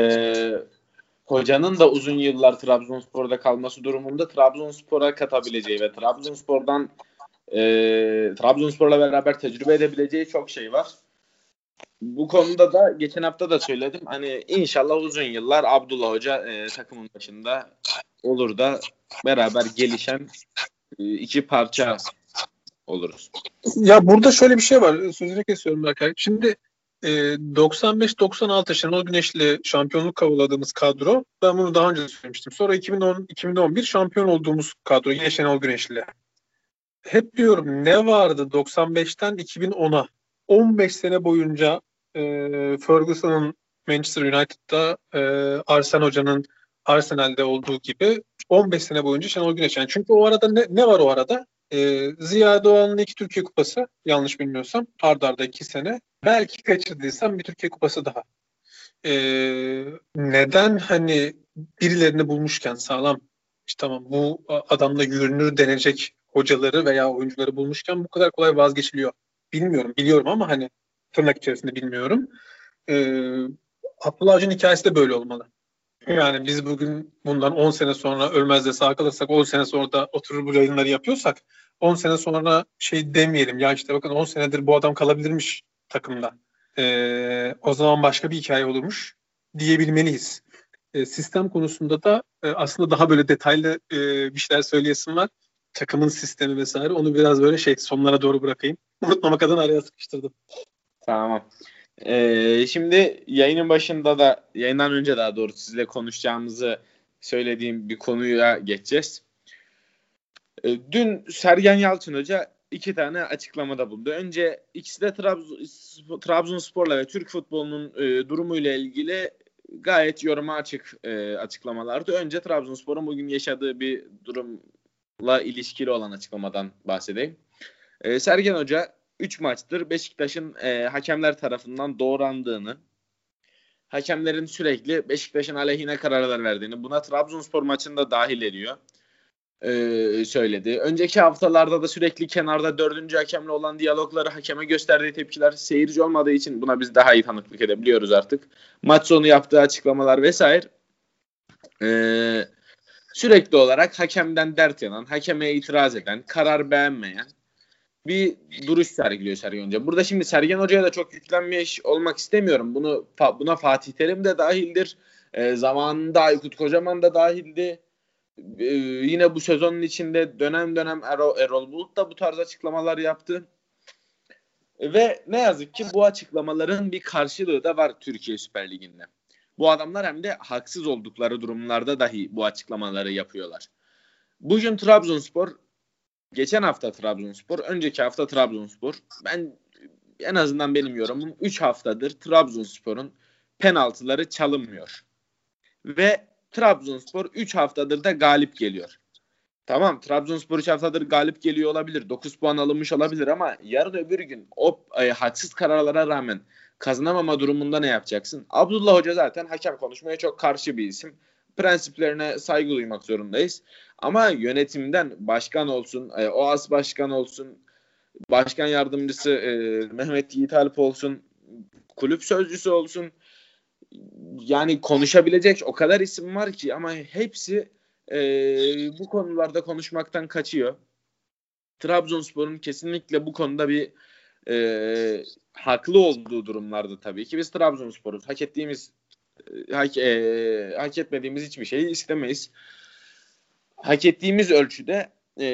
hocanın da uzun yıllar Trabzonspor'da kalması durumunda Trabzonspor'a katabileceği ve Trabzonspor'dan e, Trabzonspor'la beraber tecrübe edebileceği çok şey var. Bu konuda da geçen hafta da söyledim. Hani inşallah uzun yıllar Abdullah Hoca e, takımın başında olur da beraber gelişen e, iki parça oluruz. Ya burada şöyle bir şey var. Sözünü kesiyorum Berkay. Şimdi e, 95-96 Şenol Güneş'le şampiyonluk kavladığımız kadro. Ben bunu daha önce söylemiştim. Sonra 2010-2011 şampiyon olduğumuz kadro. Yine Şenol Güneş'le. Hep diyorum ne vardı 95'ten 2010'a? 15 sene boyunca e, Ferguson'ın Manchester United'da e, Arsene Hoca'nın Arsenal'de olduğu gibi 15 sene boyunca Şenol Güneş. Yani çünkü o arada ne, ne var o arada? E, Ziya Doğan'ın iki Türkiye Kupası yanlış bilmiyorsam ardarda arda iki sene. Belki kaçırdıysam bir Türkiye Kupası daha. E, neden hani birilerini bulmuşken sağlam işte tamam bu adamla yürünür denecek hocaları veya oyuncuları bulmuşken bu kadar kolay vazgeçiliyor. Bilmiyorum biliyorum ama hani tırnak içerisinde bilmiyorum. Ee, Abdullah Avcı'nın hikayesi de böyle olmalı. Yani biz bugün bundan 10 sene sonra ölmez de sağ kalırsak 10 sene sonra da oturur bu yayınları yapıyorsak 10 sene sonra şey demeyelim ya işte bakın 10 senedir bu adam kalabilirmiş takımda. Ee, o zaman başka bir hikaye olurmuş diyebilmeliyiz. Ee, sistem konusunda da e, aslında daha böyle detaylı e, bir şeyler söyleyesim var. Takımın sistemi vesaire onu biraz böyle şey sonlara doğru bırakayım. [LAUGHS] Unutmamak adına araya sıkıştırdım. Tamam. Ee, şimdi yayının başında da yayından önce daha doğrusu sizle konuşacağımızı söylediğim bir konuya geçeceğiz. Ee, dün Sergen Yalçın Hoca iki tane açıklamada bulundu. Önce ikisi de Trabzon, Trabzonspor'la ve Türk futbolunun e, durumuyla ilgili gayet yoruma açık e, açıklamalardı. Önce Trabzonspor'un bugün yaşadığı bir durumla ilişkili olan açıklamadan bahsedeyim. E, Sergen Hoca 3 maçtır Beşiktaş'ın e, hakemler tarafından doğrandığını, hakemlerin sürekli Beşiktaş'ın aleyhine kararlar verdiğini, buna Trabzonspor maçında dahil ediyor e, söyledi. Önceki haftalarda da sürekli kenarda dördüncü hakemle olan diyalogları hakeme gösterdiği tepkiler seyirci olmadığı için buna biz daha iyi tanıklık edebiliyoruz artık. Maç sonu yaptığı açıklamalar vesaire. E, sürekli olarak hakemden dert yanan, hakeme itiraz eden, karar beğenmeyen bir duruş sergiliyor Sergen Hoca. Burada şimdi Sergen Hoca'ya da çok yüklenmiş olmak istemiyorum. Bunu buna Fatih Terim de dahildir. E, zamanında Aykut Kocaman da dahildi. E, yine bu sezonun içinde dönem dönem Erol, Erol Bulut da bu tarz açıklamalar yaptı. Ve ne yazık ki bu açıklamaların bir karşılığı da var Türkiye Süper Ligi'nde. Bu adamlar hem de haksız oldukları durumlarda dahi bu açıklamaları yapıyorlar. Bugün Trabzonspor geçen hafta Trabzonspor, önceki hafta Trabzonspor. Ben en azından benim yorumum 3 haftadır Trabzonspor'un penaltıları çalınmıyor. Ve Trabzonspor 3 haftadır da galip geliyor. Tamam Trabzonspor 3 haftadır galip geliyor olabilir. 9 puan alınmış olabilir ama yarın öbür gün o e, haksız kararlara rağmen kazanamama durumunda ne yapacaksın? Abdullah Hoca zaten hakem konuşmaya çok karşı bir isim. Prensiplerine saygı duymak zorundayız. Ama yönetimden başkan olsun, e, OAS başkan olsun, başkan yardımcısı e, Mehmet Yiğit Alp olsun, kulüp sözcüsü olsun. Yani konuşabilecek o kadar isim var ki ama hepsi e, bu konularda konuşmaktan kaçıyor. Trabzonspor'un kesinlikle bu konuda bir e, haklı olduğu durumlarda tabii ki biz Trabzonspor'uz. Hak ettiğimiz hak, e, hak etmediğimiz hiçbir şeyi istemeyiz. hak ettiğimiz ölçüde e,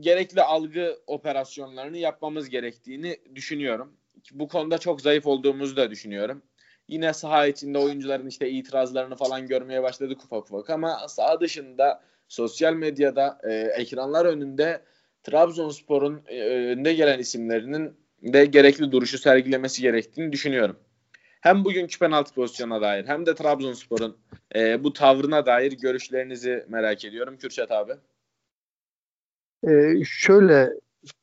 gerekli algı operasyonlarını yapmamız gerektiğini düşünüyorum. Bu konuda çok zayıf olduğumuzu da düşünüyorum. Yine saha içinde oyuncuların işte itirazlarını falan görmeye başladık ufak ufak ama saha dışında sosyal medyada e, ekranlar önünde Trabzonspor'un e, önde gelen isimlerinin de gerekli duruşu sergilemesi gerektiğini düşünüyorum. Hem bugünkü penaltı pozisyonuna dair hem de Trabzonspor'un e, bu tavrına dair görüşlerinizi merak ediyorum. Kürşat abi. Ee, şöyle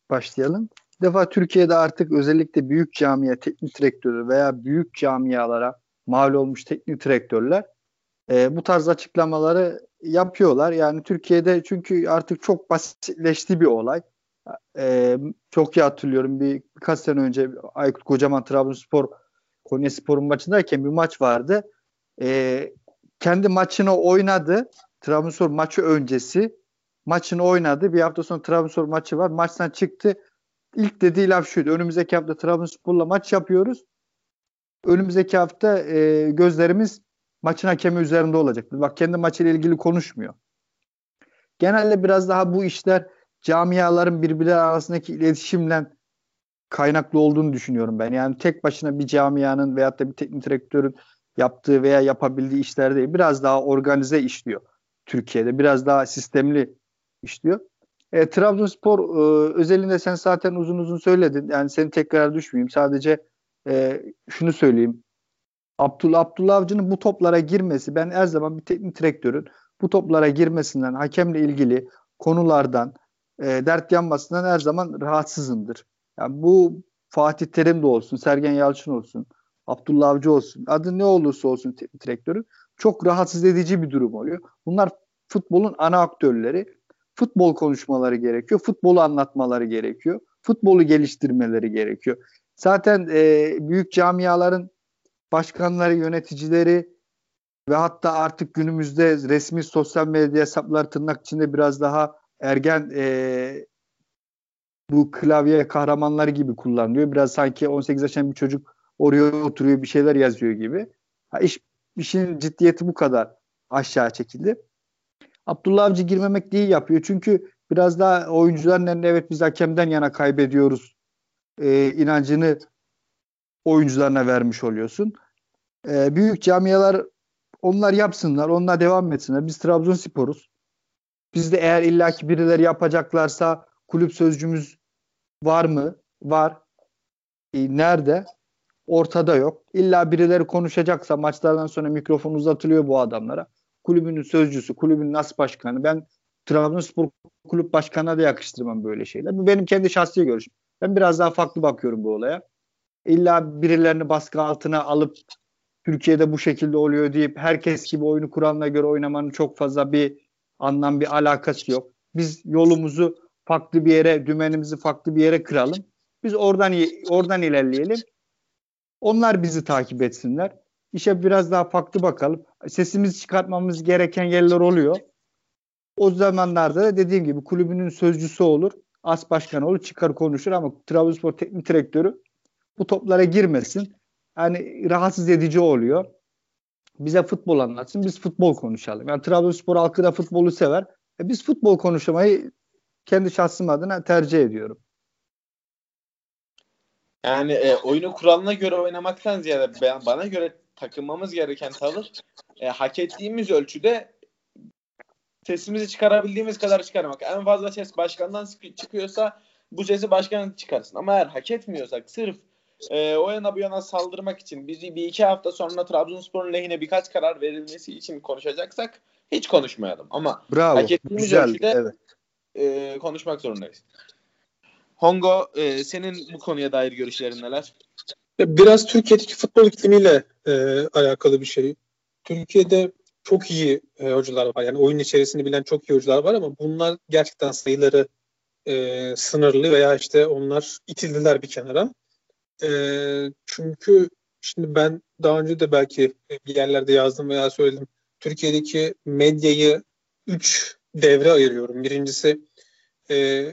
başlayalım. Bir defa Türkiye'de artık özellikle büyük camiye teknik direktörü veya büyük camialara mal olmuş teknik direktörler e, bu tarz açıklamaları yapıyorlar. Yani Türkiye'de çünkü artık çok basitleşti bir olay. E, çok iyi hatırlıyorum bir birkaç sene önce Aykut Kocaman Trabzonspor Konya Spor'un maçındayken bir maç vardı. E, kendi maçını oynadı. Trabzonspor maçı öncesi maçını oynadı. Bir hafta sonra Trabzonspor maçı var. Maçtan çıktı. İlk dediği laf şuydu. Önümüzdeki hafta Trabzonspor'la maç yapıyoruz. Önümüzdeki hafta e, gözlerimiz maçın hakemi üzerinde olacak. Bak kendi maçıyla ilgili konuşmuyor. Genelde biraz daha bu işler camiaların birbirleri arasındaki iletişimle kaynaklı olduğunu düşünüyorum ben. Yani tek başına bir camianın veyahut da bir teknik direktörün yaptığı veya yapabildiği işler değil. Biraz daha organize işliyor Türkiye'de. Biraz daha sistemli işliyor. E, Trabzonspor e, özelinde sen zaten uzun uzun söyledin. Yani seni tekrar düşmeyeyim. Sadece e, şunu söyleyeyim. Abdullah Abdullah Avcı'nın bu toplara girmesi ben her zaman bir teknik direktörün bu toplara girmesinden hakemle ilgili konulardan e, dert yanmasından her zaman rahatsızımdır. Yani bu Fatih Terim de olsun, Sergen Yalçın olsun, Abdullah Avcı olsun, adı ne olursa olsun direktörün çok rahatsız edici bir durum oluyor. Bunlar futbolun ana aktörleri. Futbol konuşmaları gerekiyor, futbolu anlatmaları gerekiyor, futbolu geliştirmeleri gerekiyor. Zaten e, büyük camiaların başkanları, yöneticileri ve hatta artık günümüzde resmi sosyal medya hesapları tırnak içinde biraz daha ergen e, bu klavye kahramanları gibi kullanılıyor. Biraz sanki 18 yaşında bir çocuk oraya oturuyor bir şeyler yazıyor gibi. Ha, iş, işin ciddiyeti bu kadar aşağı çekildi. Abdullah Avcı girmemek değil yapıyor. Çünkü biraz daha oyuncuların evet biz hakemden yana kaybediyoruz e, inancını oyuncularına vermiş oluyorsun. E, büyük camialar onlar yapsınlar, onlar devam etsinler. Biz Trabzonspor'uz. Biz de eğer illaki birileri yapacaklarsa kulüp sözcümüz var mı? Var. E, nerede? Ortada yok. İlla birileri konuşacaksa maçlardan sonra mikrofon uzatılıyor bu adamlara. Kulübünün sözcüsü, kulübün nas başkanı. Ben Trabzonspor kulüp başkanına da yakıştırmam böyle şeyler. Bu benim kendi şahsi görüşüm. Ben biraz daha farklı bakıyorum bu olaya. İlla birilerini baskı altına alıp Türkiye'de bu şekilde oluyor deyip herkes gibi oyunu kuranla göre oynamanın çok fazla bir anlam bir alakası yok. Biz yolumuzu farklı bir yere, dümenimizi farklı bir yere kıralım. Biz oradan oradan ilerleyelim. Onlar bizi takip etsinler. İşe biraz daha farklı bakalım. Sesimizi çıkartmamız gereken yerler oluyor. O zamanlarda da dediğim gibi kulübünün sözcüsü olur. As başkanı olur çıkar konuşur ama Trabzonspor teknik direktörü bu toplara girmesin. Yani rahatsız edici oluyor. Bize futbol anlatsın. Biz futbol konuşalım. Yani Trabzonspor halkı da futbolu sever. E biz futbol konuşmayı kendi şahsım adına tercih ediyorum. Yani e, oyunu kuralına göre oynamaktan ziyade ben, bana göre takılmamız gereken tavır e, hak ettiğimiz ölçüde sesimizi çıkarabildiğimiz kadar çıkarmak. En fazla ses başkandan çıkıyorsa bu sesi başkan çıkarsın. Ama eğer hak etmiyorsak sırf e, o yana bu yana saldırmak için bizi bir iki hafta sonra Trabzonspor'un lehine birkaç karar verilmesi için konuşacaksak hiç konuşmayalım. Ama Bravo, hak ettiğimiz güzel, ölçüde evet. E, konuşmak zorundayız. Hongo e, senin bu konuya dair görüşlerin neler? Biraz Türkiye'deki futbol iklimiyle e, alakalı bir şey. Türkiye'de çok iyi e, hocalar var. Yani oyun içerisini bilen çok iyi hocalar var ama bunlar gerçekten sayıları e, sınırlı veya işte onlar itildiler bir kenara. E, çünkü şimdi ben daha önce de belki bir yerlerde yazdım veya söyledim. Türkiye'deki medyayı üç devre ayırıyorum. Birincisi e,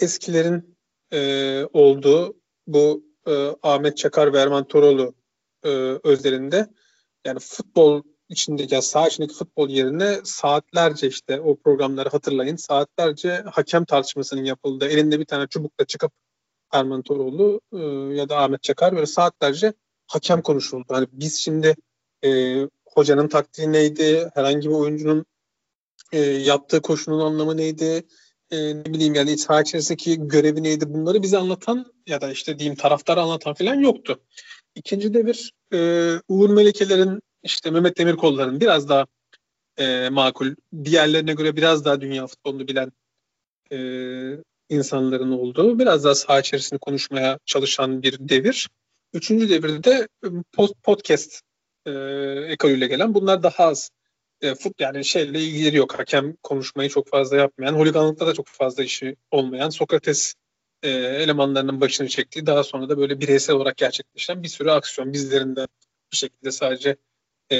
eskilerin e, olduğu bu e, Ahmet Çakar ve Erman Toroğlu e, özlerinde yani futbol içindeki ya sağ içindeki futbol yerine saatlerce işte o programları hatırlayın. Saatlerce hakem tartışmasının yapıldığı elinde bir tane çubukla çıkıp Erman Toroğlu e, ya da Ahmet Çakar böyle saatlerce hakem konuşuldu. Hani biz şimdi e, hocanın taktiği neydi? Herhangi bir oyuncunun e, yaptığı koşunun anlamı neydi? E, ne bileyim yani saha içerisindeki görevi neydi? Bunları bize anlatan ya da işte diyeyim taraftar anlatan falan yoktu. İkinci devir e, Uğur Melekeler'in işte Mehmet Demirkol'ların biraz daha e, makul, diğerlerine göre biraz daha dünya futbolunu bilen e, insanların olduğu, biraz daha saha içerisinde konuşmaya çalışan bir devir. Üçüncü devirde post podcast e, ekolüyle gelen bunlar daha az e, fut yani şeyle ilgileri yok. Hakem konuşmayı çok fazla yapmayan, holiganlıkta da çok fazla işi olmayan Sokrates e, elemanlarının başını çektiği daha sonra da böyle bireysel olarak gerçekleşen bir sürü aksiyon bizlerin de bir şekilde sadece e,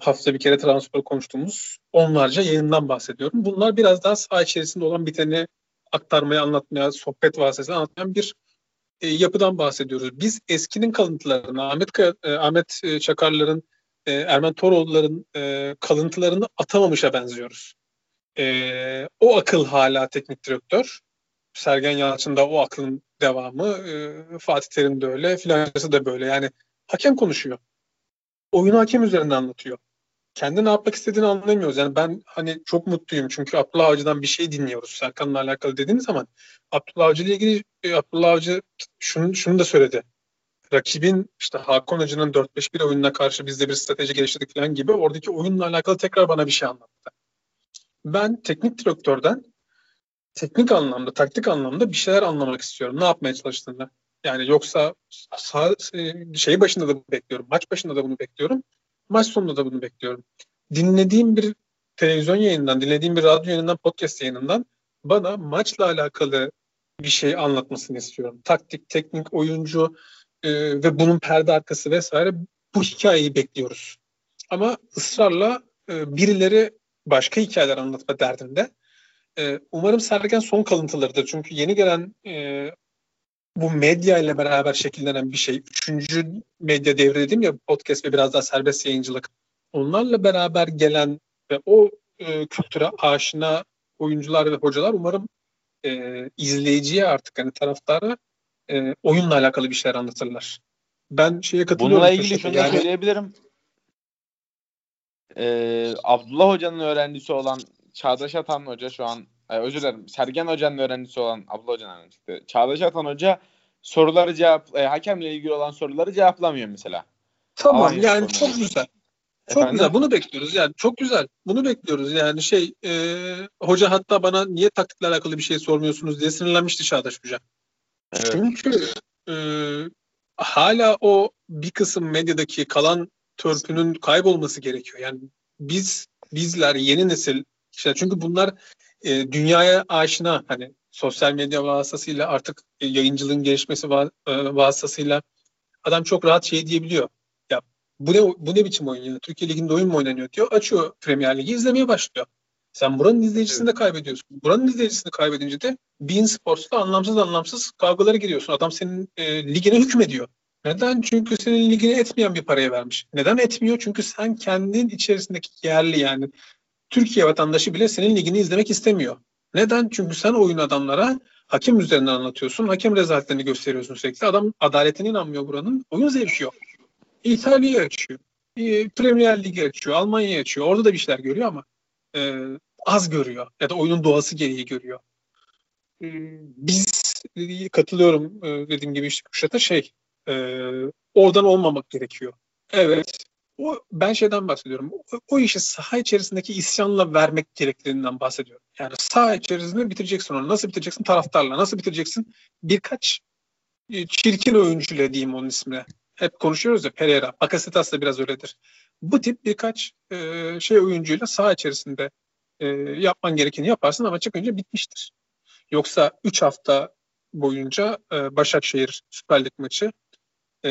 hafta bir kere transfer konuştuğumuz onlarca yayından bahsediyorum. Bunlar biraz daha saha içerisinde olan biteni aktarmaya, anlatmaya, sohbet vasıtasıyla anlatmayan bir e, yapıdan bahsediyoruz. Biz eskinin kalıntılarını, Ahmet e, Ahmet e, Çakarların, e, Ermen Toroğulların e, kalıntılarını atamamışa benziyoruz. E, o akıl hala teknik direktör. Sergen Yalçın da o aklın devamı. E, Fatih Terim de öyle, filancası da böyle. Yani hakem konuşuyor. Oyunu hakem üzerinde anlatıyor kendi ne yapmak istediğini anlayamıyoruz. Yani ben hani çok mutluyum çünkü Abdullah Avcı'dan bir şey dinliyoruz Serkan'la alakalı dediğiniz zaman Abdullah Avcı ile ilgili e, Abdullah Avcı şunu, şunu da söyledi. Rakibin işte Hakan Hoca'nın 4-5-1 oyununa karşı biz de bir strateji geliştirdik falan gibi oradaki oyunla alakalı tekrar bana bir şey anlattı. Ben teknik direktörden teknik anlamda, taktik anlamda bir şeyler anlamak istiyorum. Ne yapmaya çalıştığını. Yani yoksa sağ, e, şey başında da bunu bekliyorum. Maç başında da bunu bekliyorum. Maç sonunda da bunu bekliyorum. Dinlediğim bir televizyon yayınından, dinlediğim bir radyo yayınından, podcast yayınından bana maçla alakalı bir şey anlatmasını istiyorum. Taktik, teknik, oyuncu e, ve bunun perde arkası vesaire bu hikayeyi bekliyoruz. Ama ısrarla e, birileri başka hikayeler anlatma derdinde. E, umarım Sergen son kalıntılarıdır. Çünkü yeni gelen e, bu medya ile beraber şekillenen bir şey. Üçüncü medya devri dedim ya podcast ve biraz daha serbest yayıncılık. Onlarla beraber gelen ve o e, kültüre aşina oyuncular ve hocalar umarım e, izleyiciye artık hani taraftara e, oyunla alakalı bir şeyler anlatırlar. Ben şeye katılıyorum. Bununla ilgili şunu yani... söyleyebilirim. Ee, Abdullah Hoca'nın öğrencisi olan Çağdaş Atan Hoca şu an e, özür dilerim. Sergen Hoca'nın öğrencisi olan Abdullah Hoca'nın çıktı. Çağdaş Atan Hoca soruları cevap e, hakemle ilgili olan soruları cevaplamıyor mesela. Tamam Aynı yani çok güzel. Çok Efendim? güzel. Bunu bekliyoruz yani. Çok güzel. Bunu bekliyoruz. Yani şey e, hoca hatta bana niye taktikle alakalı bir şey sormuyorsunuz diye sinirlenmişti Çağdaş Hoca. Çünkü e, hala o bir kısım medyadaki kalan törpünün kaybolması gerekiyor. Yani biz bizler yeni nesil işte çünkü bunlar e, dünyaya aşina hani sosyal medya vasıtasıyla artık e, yayıncılığın gelişmesi e, vasıtasıyla adam çok rahat şey diyebiliyor. Ya bu ne bu ne biçim oyun ya? Türkiye Ligi'nde oyun mu oynanıyor diyor. Açıyor Premier Ligi izlemeye başlıyor. Sen buranın izleyicisini de kaybediyorsun. Buranın izleyicisini kaybedince de Bein Sports'ta anlamsız anlamsız kavgalara giriyorsun. Adam senin e, ligine hükmediyor. Neden? Çünkü senin ligine etmeyen bir paraya vermiş. Neden etmiyor? Çünkü sen kendin içerisindeki yerli yani Türkiye vatandaşı bile senin ligini izlemek istemiyor. Neden? Çünkü sen oyun adamlara hakem üzerinden anlatıyorsun. Hakem rezaletlerini gösteriyorsun sürekli. Adam adaletine inanmıyor buranın. Oyun zevki yok. İtalya'yı açıyor. E, Premier Ligi açıyor. Almanya'yı açıyor. Orada da bir şeyler görüyor ama e, az görüyor. Ya da oyunun doğası gereği görüyor. E, biz katılıyorum e, dediğim gibi işte Kuşat'a şey e, oradan olmamak gerekiyor. Evet o ben şeyden bahsediyorum. O, o işi saha içerisindeki isyanla vermek gerekliliğinden bahsediyorum. Yani saha içerisinde bitireceksin onu. Nasıl bitireceksin? Taraftarla. Nasıl bitireceksin? Birkaç e, çirkin oyuncuyla diyeyim onun ismine. Hep konuşuyoruz ya Pereira. Bakasetas da biraz öyledir. Bu tip birkaç e, şey oyuncuyla saha içerisinde e, yapman gerekeni yaparsın ama çıkınca bitmiştir. Yoksa 3 hafta boyunca e, Başakşehir Süper Lig maçı e,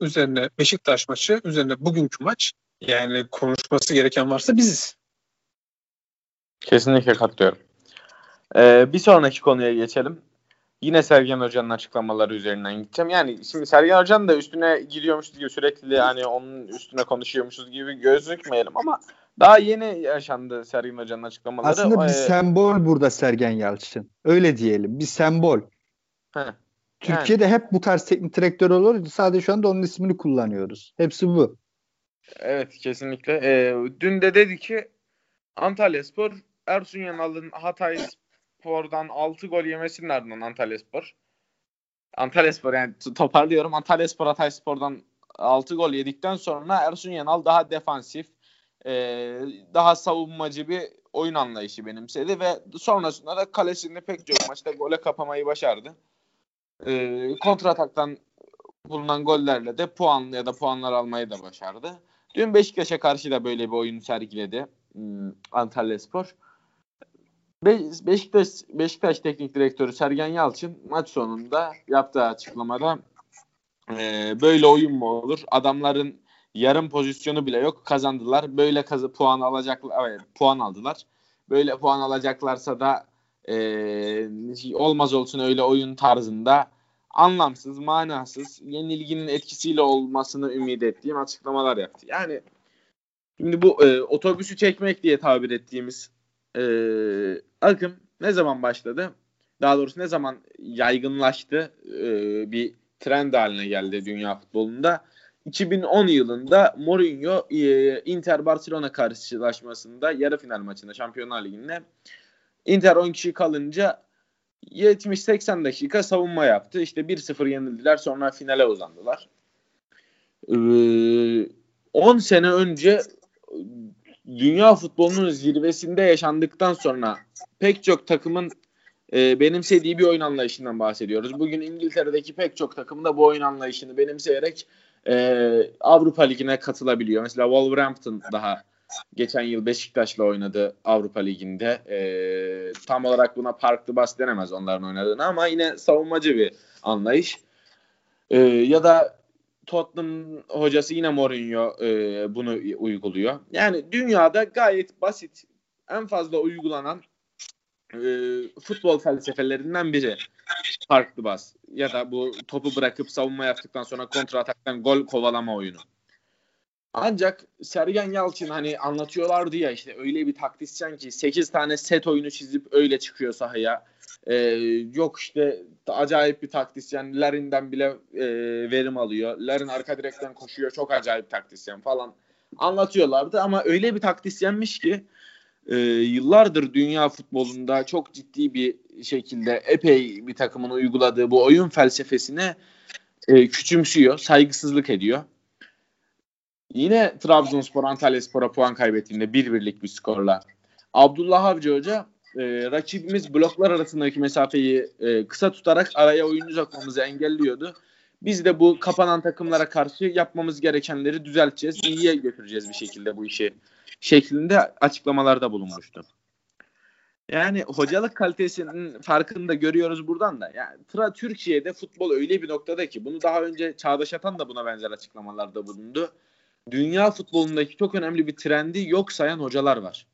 üzerine Beşiktaş maçı, üzerine bugünkü maç yani konuşması gereken varsa biziz. Kesinlikle katılıyorum. Ee, bir sonraki konuya geçelim. Yine Sergen Hoca'nın açıklamaları üzerinden gideceğim. Yani şimdi Sergen Hoca'nın da üstüne giriyormuş gibi sürekli hani onun üstüne konuşuyormuşuz gibi gözükmeyelim ama daha yeni yaşandı Sergen Hoca'nın açıklamaları. Aslında bir ee, sembol burada Sergen Yalçın. Öyle diyelim. Bir sembol. Heh. Türkiye'de yani. hep bu tarz teknik direktör olur. Sadece şu anda onun ismini kullanıyoruz. Hepsi bu. Evet kesinlikle. Ee, dün de dedi ki Antalya Spor Ersun Yanal'ın Hatay Spor'dan 6 gol yemesinin ardından Antalya Spor. Antalya Spor yani toparlıyorum. Antalya Spor Hatay Spor'dan 6 gol yedikten sonra Ersun Yanal daha defansif, e, daha savunmacı bir oyun anlayışı benimsedi ve sonrasında da kalesinde pek çok maçta gole kapamayı başardı. E, kontrataktan bulunan gollerle de puan ya da puanlar almayı da başardı. Dün Beşiktaş'a karşı da böyle bir oyun sergiledi hmm, Antalya Spor. Be Beşiktaş, Beşiktaş Teknik Direktörü Sergen Yalçın maç sonunda yaptığı açıklamada e, böyle oyun mu olur? Adamların yarım pozisyonu bile yok. Kazandılar. Böyle kazı puan alacaklar. Evet, puan aldılar. Böyle puan alacaklarsa da e, olmaz olsun öyle oyun tarzında anlamsız, manasız, yenilginin etkisiyle olmasını ümit ettiğim açıklamalar yaptı. Yani şimdi bu e, otobüsü çekmek diye tabir ettiğimiz e, akım ne zaman başladı? Daha doğrusu ne zaman yaygınlaştı? E, bir trend haline geldi dünya futbolunda. 2010 yılında Mourinho e, Inter Barcelona karşılaşmasında yarı final maçında Şampiyonlar Ligi'nde Inter 10 kişi kalınca 70-80 dakika savunma yaptı. İşte 1-0 yenildiler sonra finale uzandılar. Ee, 10 sene önce dünya futbolunun zirvesinde yaşandıktan sonra pek çok takımın e, benimsediği bir oyun anlayışından bahsediyoruz. Bugün İngiltere'deki pek çok takım da bu oyun anlayışını benimseyerek e, Avrupa Ligi'ne katılabiliyor. Mesela Wolverhampton daha geçen yıl Beşiktaş'la oynadı Avrupa Ligi'nde. E, tam olarak buna parklı bas denemez onların oynadığını ama yine savunmacı bir anlayış. E, ya da Tottenham hocası yine Mourinho e, bunu uyguluyor. Yani dünyada gayet basit, en fazla uygulanan e, futbol felsefelerinden biri farklı bas. Ya da bu topu bırakıp savunma yaptıktan sonra kontra ataktan gol kovalama oyunu. Ancak Sergen Yalçın hani anlatıyorlardı ya işte öyle bir taktisyen ki 8 tane set oyunu çizip öyle çıkıyor sahaya. Ee, yok işte acayip bir taktisyen. Larin'den bile e, verim alıyor. Larin arka direkten koşuyor. Çok acayip taktisyen falan anlatıyorlardı ama öyle bir taktisyenmiş ki e, yıllardır dünya futbolunda çok ciddi bir şekilde epey bir takımın uyguladığı bu oyun felsefesine e, küçümsüyor, saygısızlık ediyor. Yine Trabzonspor Antalya Spor'a puan kaybettiğinde bir birlik bir skorla. Abdullah Avcı Hoca e, rakibimiz bloklar arasındaki mesafeyi e, kısa tutarak araya oyuncu sokmamızı engelliyordu. Biz de bu kapanan takımlara karşı yapmamız gerekenleri düzelteceğiz, iyiye götüreceğiz bir şekilde bu işi şeklinde açıklamalarda bulunmuştu. Yani hocalık kalitesinin farkını da görüyoruz buradan da. Yani Türkiye'de futbol öyle bir noktada ki bunu daha önce Çağdaş Atan da buna benzer açıklamalarda bulundu dünya futbolundaki çok önemli bir trendi yok sayan hocalar var.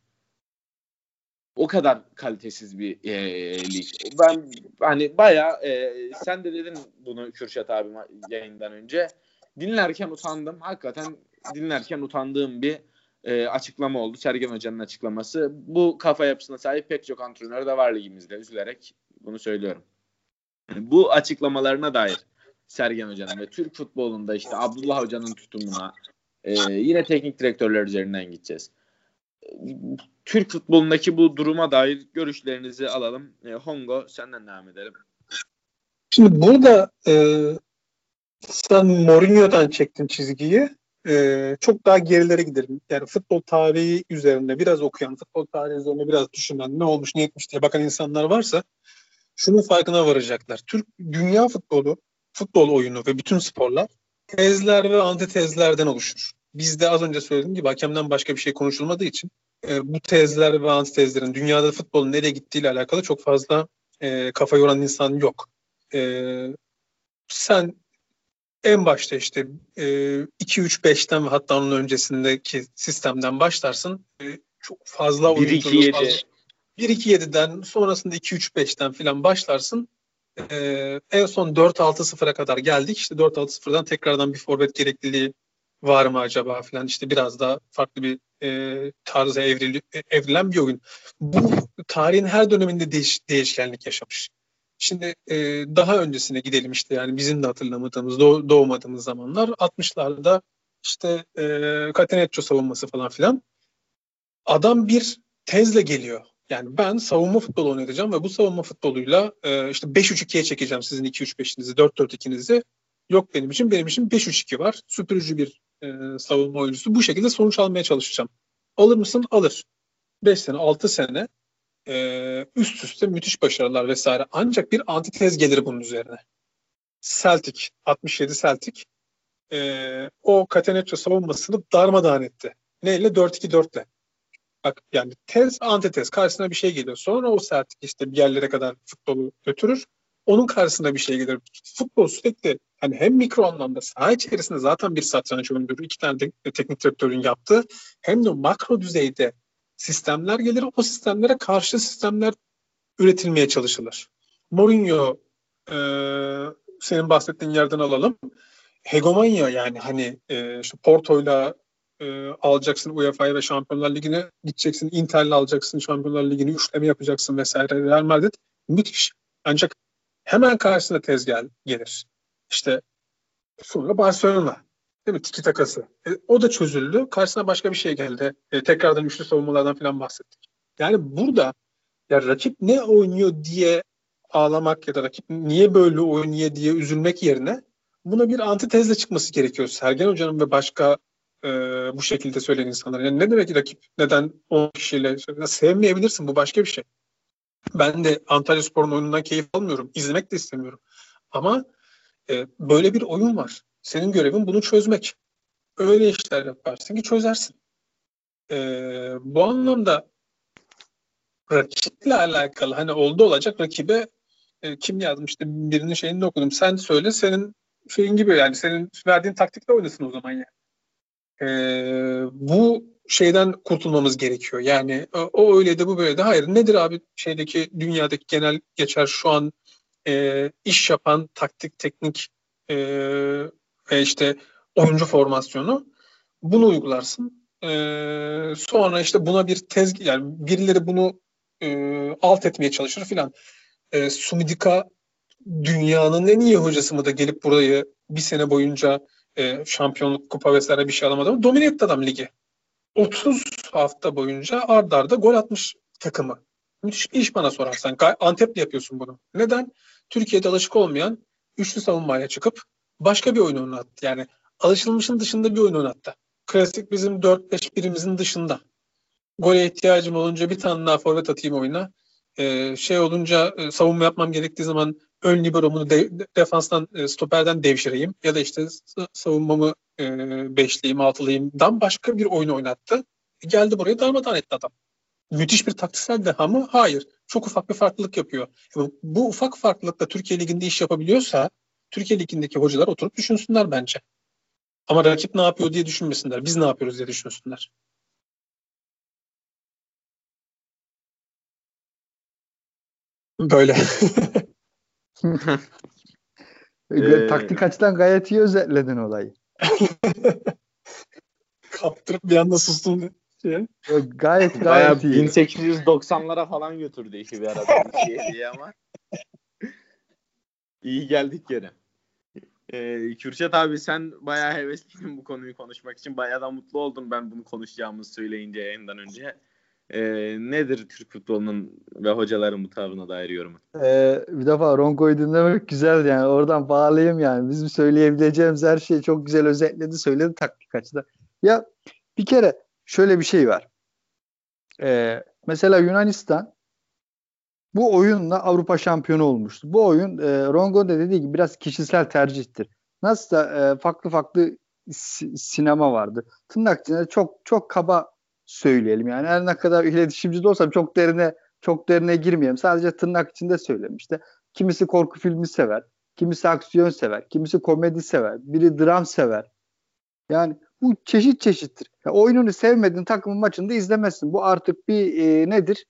O kadar kalitesiz bir e, lig. Ben hani baya e, sen de dedin bunu Kürşat abim yayından önce. Dinlerken utandım. Hakikaten dinlerken utandığım bir e, açıklama oldu. Sergen Hoca'nın açıklaması. Bu kafa yapısına sahip pek çok antrenör de var ligimizde. Üzülerek bunu söylüyorum. Bu açıklamalarına dair Sergen Hoca'nın ve Türk futbolunda işte Abdullah Hoca'nın tutumuna, ee, yine teknik direktörler üzerinden gideceğiz. Türk futbolundaki bu duruma dair görüşlerinizi alalım. E, Hongo senden devam edelim. Şimdi burada e, sen Mourinho'dan çektin çizgiyi. E, çok daha gerilere gidelim. Yani futbol tarihi üzerinde biraz okuyan, futbol tarihi üzerinde biraz düşünen, ne olmuş ne etmiş diye bakan insanlar varsa şunun farkına varacaklar. Türk dünya futbolu, futbol oyunu ve bütün sporlar tezler ve antitezlerden oluşur. Bizde az önce söylediğim gibi hakemden başka bir şey konuşulmadığı için e, bu tezler ve antitezlerin dünyada futbolun nereye gittiğiyle alakalı çok fazla e, kafa yoran insan yok. E, sen en başta işte e, 2-3-5'ten ve hatta onun öncesindeki sistemden başlarsın. E, çok fazla 1-2-7 1-2-7'den sonrasında 2-3-5'ten falan başlarsın e, en son 4-6-0'a kadar geldik. İşte 4-6-0'dan tekrardan bir forvet gerekliliği var mı acaba falan işte biraz daha farklı bir e, tarza evrili, evrilen bir oyun. Bu tarihin her döneminde değiş, değişkenlik yaşamış. Şimdi e, daha öncesine gidelim işte yani bizim de hatırlamadığımız, doğ, doğmadığımız zamanlar 60'larda işte e, Catenaccio savunması falan filan. Adam bir tezle geliyor. Yani ben savunma futbolu oynayacağım ve bu savunma futboluyla e, işte 5-3-2'ye çekeceğim sizin 2-3-5'inizi, 4-4-2'nizi. Yok benim için. Benim için 5-3-2 var. Süpürücü bir e, savunma oyuncusu. Bu şekilde sonuç almaya çalışacağım. Alır mısın? Alır. 5 sene, 6 sene e, üst üste müthiş başarılar vesaire. Ancak bir antitez gelir bunun üzerine. Celtic, 67 Celtic e, o Catenaccio savunmasını darmadağın etti. Neyle? 4-2-4'le. Bak yani tez antitez karşısına bir şey geliyor. Sonra o Celtic işte bir yerlere kadar futbolu götürür. Onun karşısında bir şey gelir. Futbol sürekli hani hem mikro anlamda saha içerisinde zaten bir satranç oyundur. iki tane de, teknik direktörün yaptığı hem de makro düzeyde sistemler gelir. O sistemlere karşı sistemler üretilmeye çalışılır. Mourinho e, senin bahsettiğin yerden alalım. Hegemonya yani hani e, işte Porto'yla e, alacaksın UEFA'yı ve Şampiyonlar Ligi'ne gideceksin. Inter'le alacaksın Şampiyonlar Ligi'ni üçleme yapacaksın vesaire. Real Madrid müthiş. Ancak hemen karşısında tez gel, gelir. İşte sonra Barcelona. Değil mi? Tiki takası. E, o da çözüldü. Karşısına başka bir şey geldi. E, tekrardan üçlü savunmalardan falan bahsettik. Yani burada ya rakip ne oynuyor diye ağlamak ya da rakip niye böyle oynuyor diye üzülmek yerine buna bir antitezle çıkması gerekiyor. Sergen Hoca'nın ve başka e, bu şekilde söyleyen insanlar. Yani ne demek rakip neden 10 kişiyle sevmeyebilirsin bu başka bir şey. Ben de Antalya Spor'un oyunundan keyif almıyorum. İzlemek de istemiyorum. Ama e, böyle bir oyun var. Senin görevin bunu çözmek. Öyle işler yaparsın ki çözersin. E, bu anlamda rakiple alakalı hani oldu olacak rakibe e, kim yazmıştı birinin şeyini okudum. Sen söyle senin şeyin gibi yani senin verdiğin taktikle oynasın o zaman ya. Yani. E, bu şeyden kurtulmamız gerekiyor. Yani o, öyle de bu böyle de. Hayır nedir abi şeydeki dünyadaki genel geçer şu an e, iş yapan taktik teknik e, ve işte oyuncu formasyonu bunu uygularsın. E, sonra işte buna bir tez yani birileri bunu e, alt etmeye çalışır filan. E, Sumidika dünyanın en iyi hocası mı da gelip burayı bir sene boyunca e, şampiyonluk kupa vesaire bir şey alamadı mı? Domine etti adam ligi. 30 hafta boyunca ard arda gol atmış takımı. Müthiş bir iş bana sorarsan. Antep'le yapıyorsun bunu. Neden? Türkiye'de alışık olmayan üçlü savunmaya çıkıp başka bir oyun oynattı. Yani alışılmışın dışında bir oyun oynattı. Klasik bizim 4-5 birimizin dışında. Gole ihtiyacım olunca bir tane daha forvet atayım oyuna. Ee, şey olunca e, savunma yapmam gerektiği zaman ön liberomu de, defanstan e, stoperden devşireyim ya da işte savunmamı e, beşleyeyim altılıyım dan başka bir oyun oynattı. Geldi buraya darmadan etti adam. Müthiş bir taktiksel deha mı? Hayır. Çok ufak bir farklılık yapıyor. Bu ufak farklılıkla Türkiye Ligi'nde iş yapabiliyorsa Türkiye Ligi'ndeki hocalar oturup düşünsünler bence. Ama rakip ne yapıyor diye düşünmesinler. Biz ne yapıyoruz diye düşünsünler. Böyle. [LAUGHS] ee, Taktik açıdan gayet iyi özetledin olayı. [LAUGHS] Kaptırıp bir anda sustum. Şey. Gayet gayet iyi. 1890'lara falan götürdü işi bir arada şey diye ama. iyi geldik yere. Ee, Kürşat abi sen bayağı hevesliydin bu konuyu konuşmak için. Bayağı da mutlu oldum ben bunu konuşacağımızı söyleyince yayından önce. Ee, nedir Türk futbolunun ve hocaların bu tavrına dair yorumu? Ee, bir defa Ronco'yu dinlemek güzel yani. Oradan bağlayayım yani. Bizim söyleyebileceğimiz her şeyi çok güzel özetledi, söyledi taktik açıdan. Ya bir kere şöyle bir şey var. Ee, mesela Yunanistan bu oyunla Avrupa şampiyonu olmuştu. Bu oyun e, Rongo da dediği gibi biraz kişisel tercihtir. Nasıl da e, farklı farklı sinema vardı. Tırnak içinde çok çok kaba söyleyelim. Yani her ne kadar iletişimci de olsam çok derine çok derine girmeyelim. Sadece tırnak içinde söyleyeyim işte. Kimisi korku filmi sever, kimisi aksiyon sever, kimisi komedi sever, biri dram sever. Yani bu çeşit çeşittir. Ya oyununu sevmediğin takımın maçını da izlemezsin. Bu artık bir e, nedir?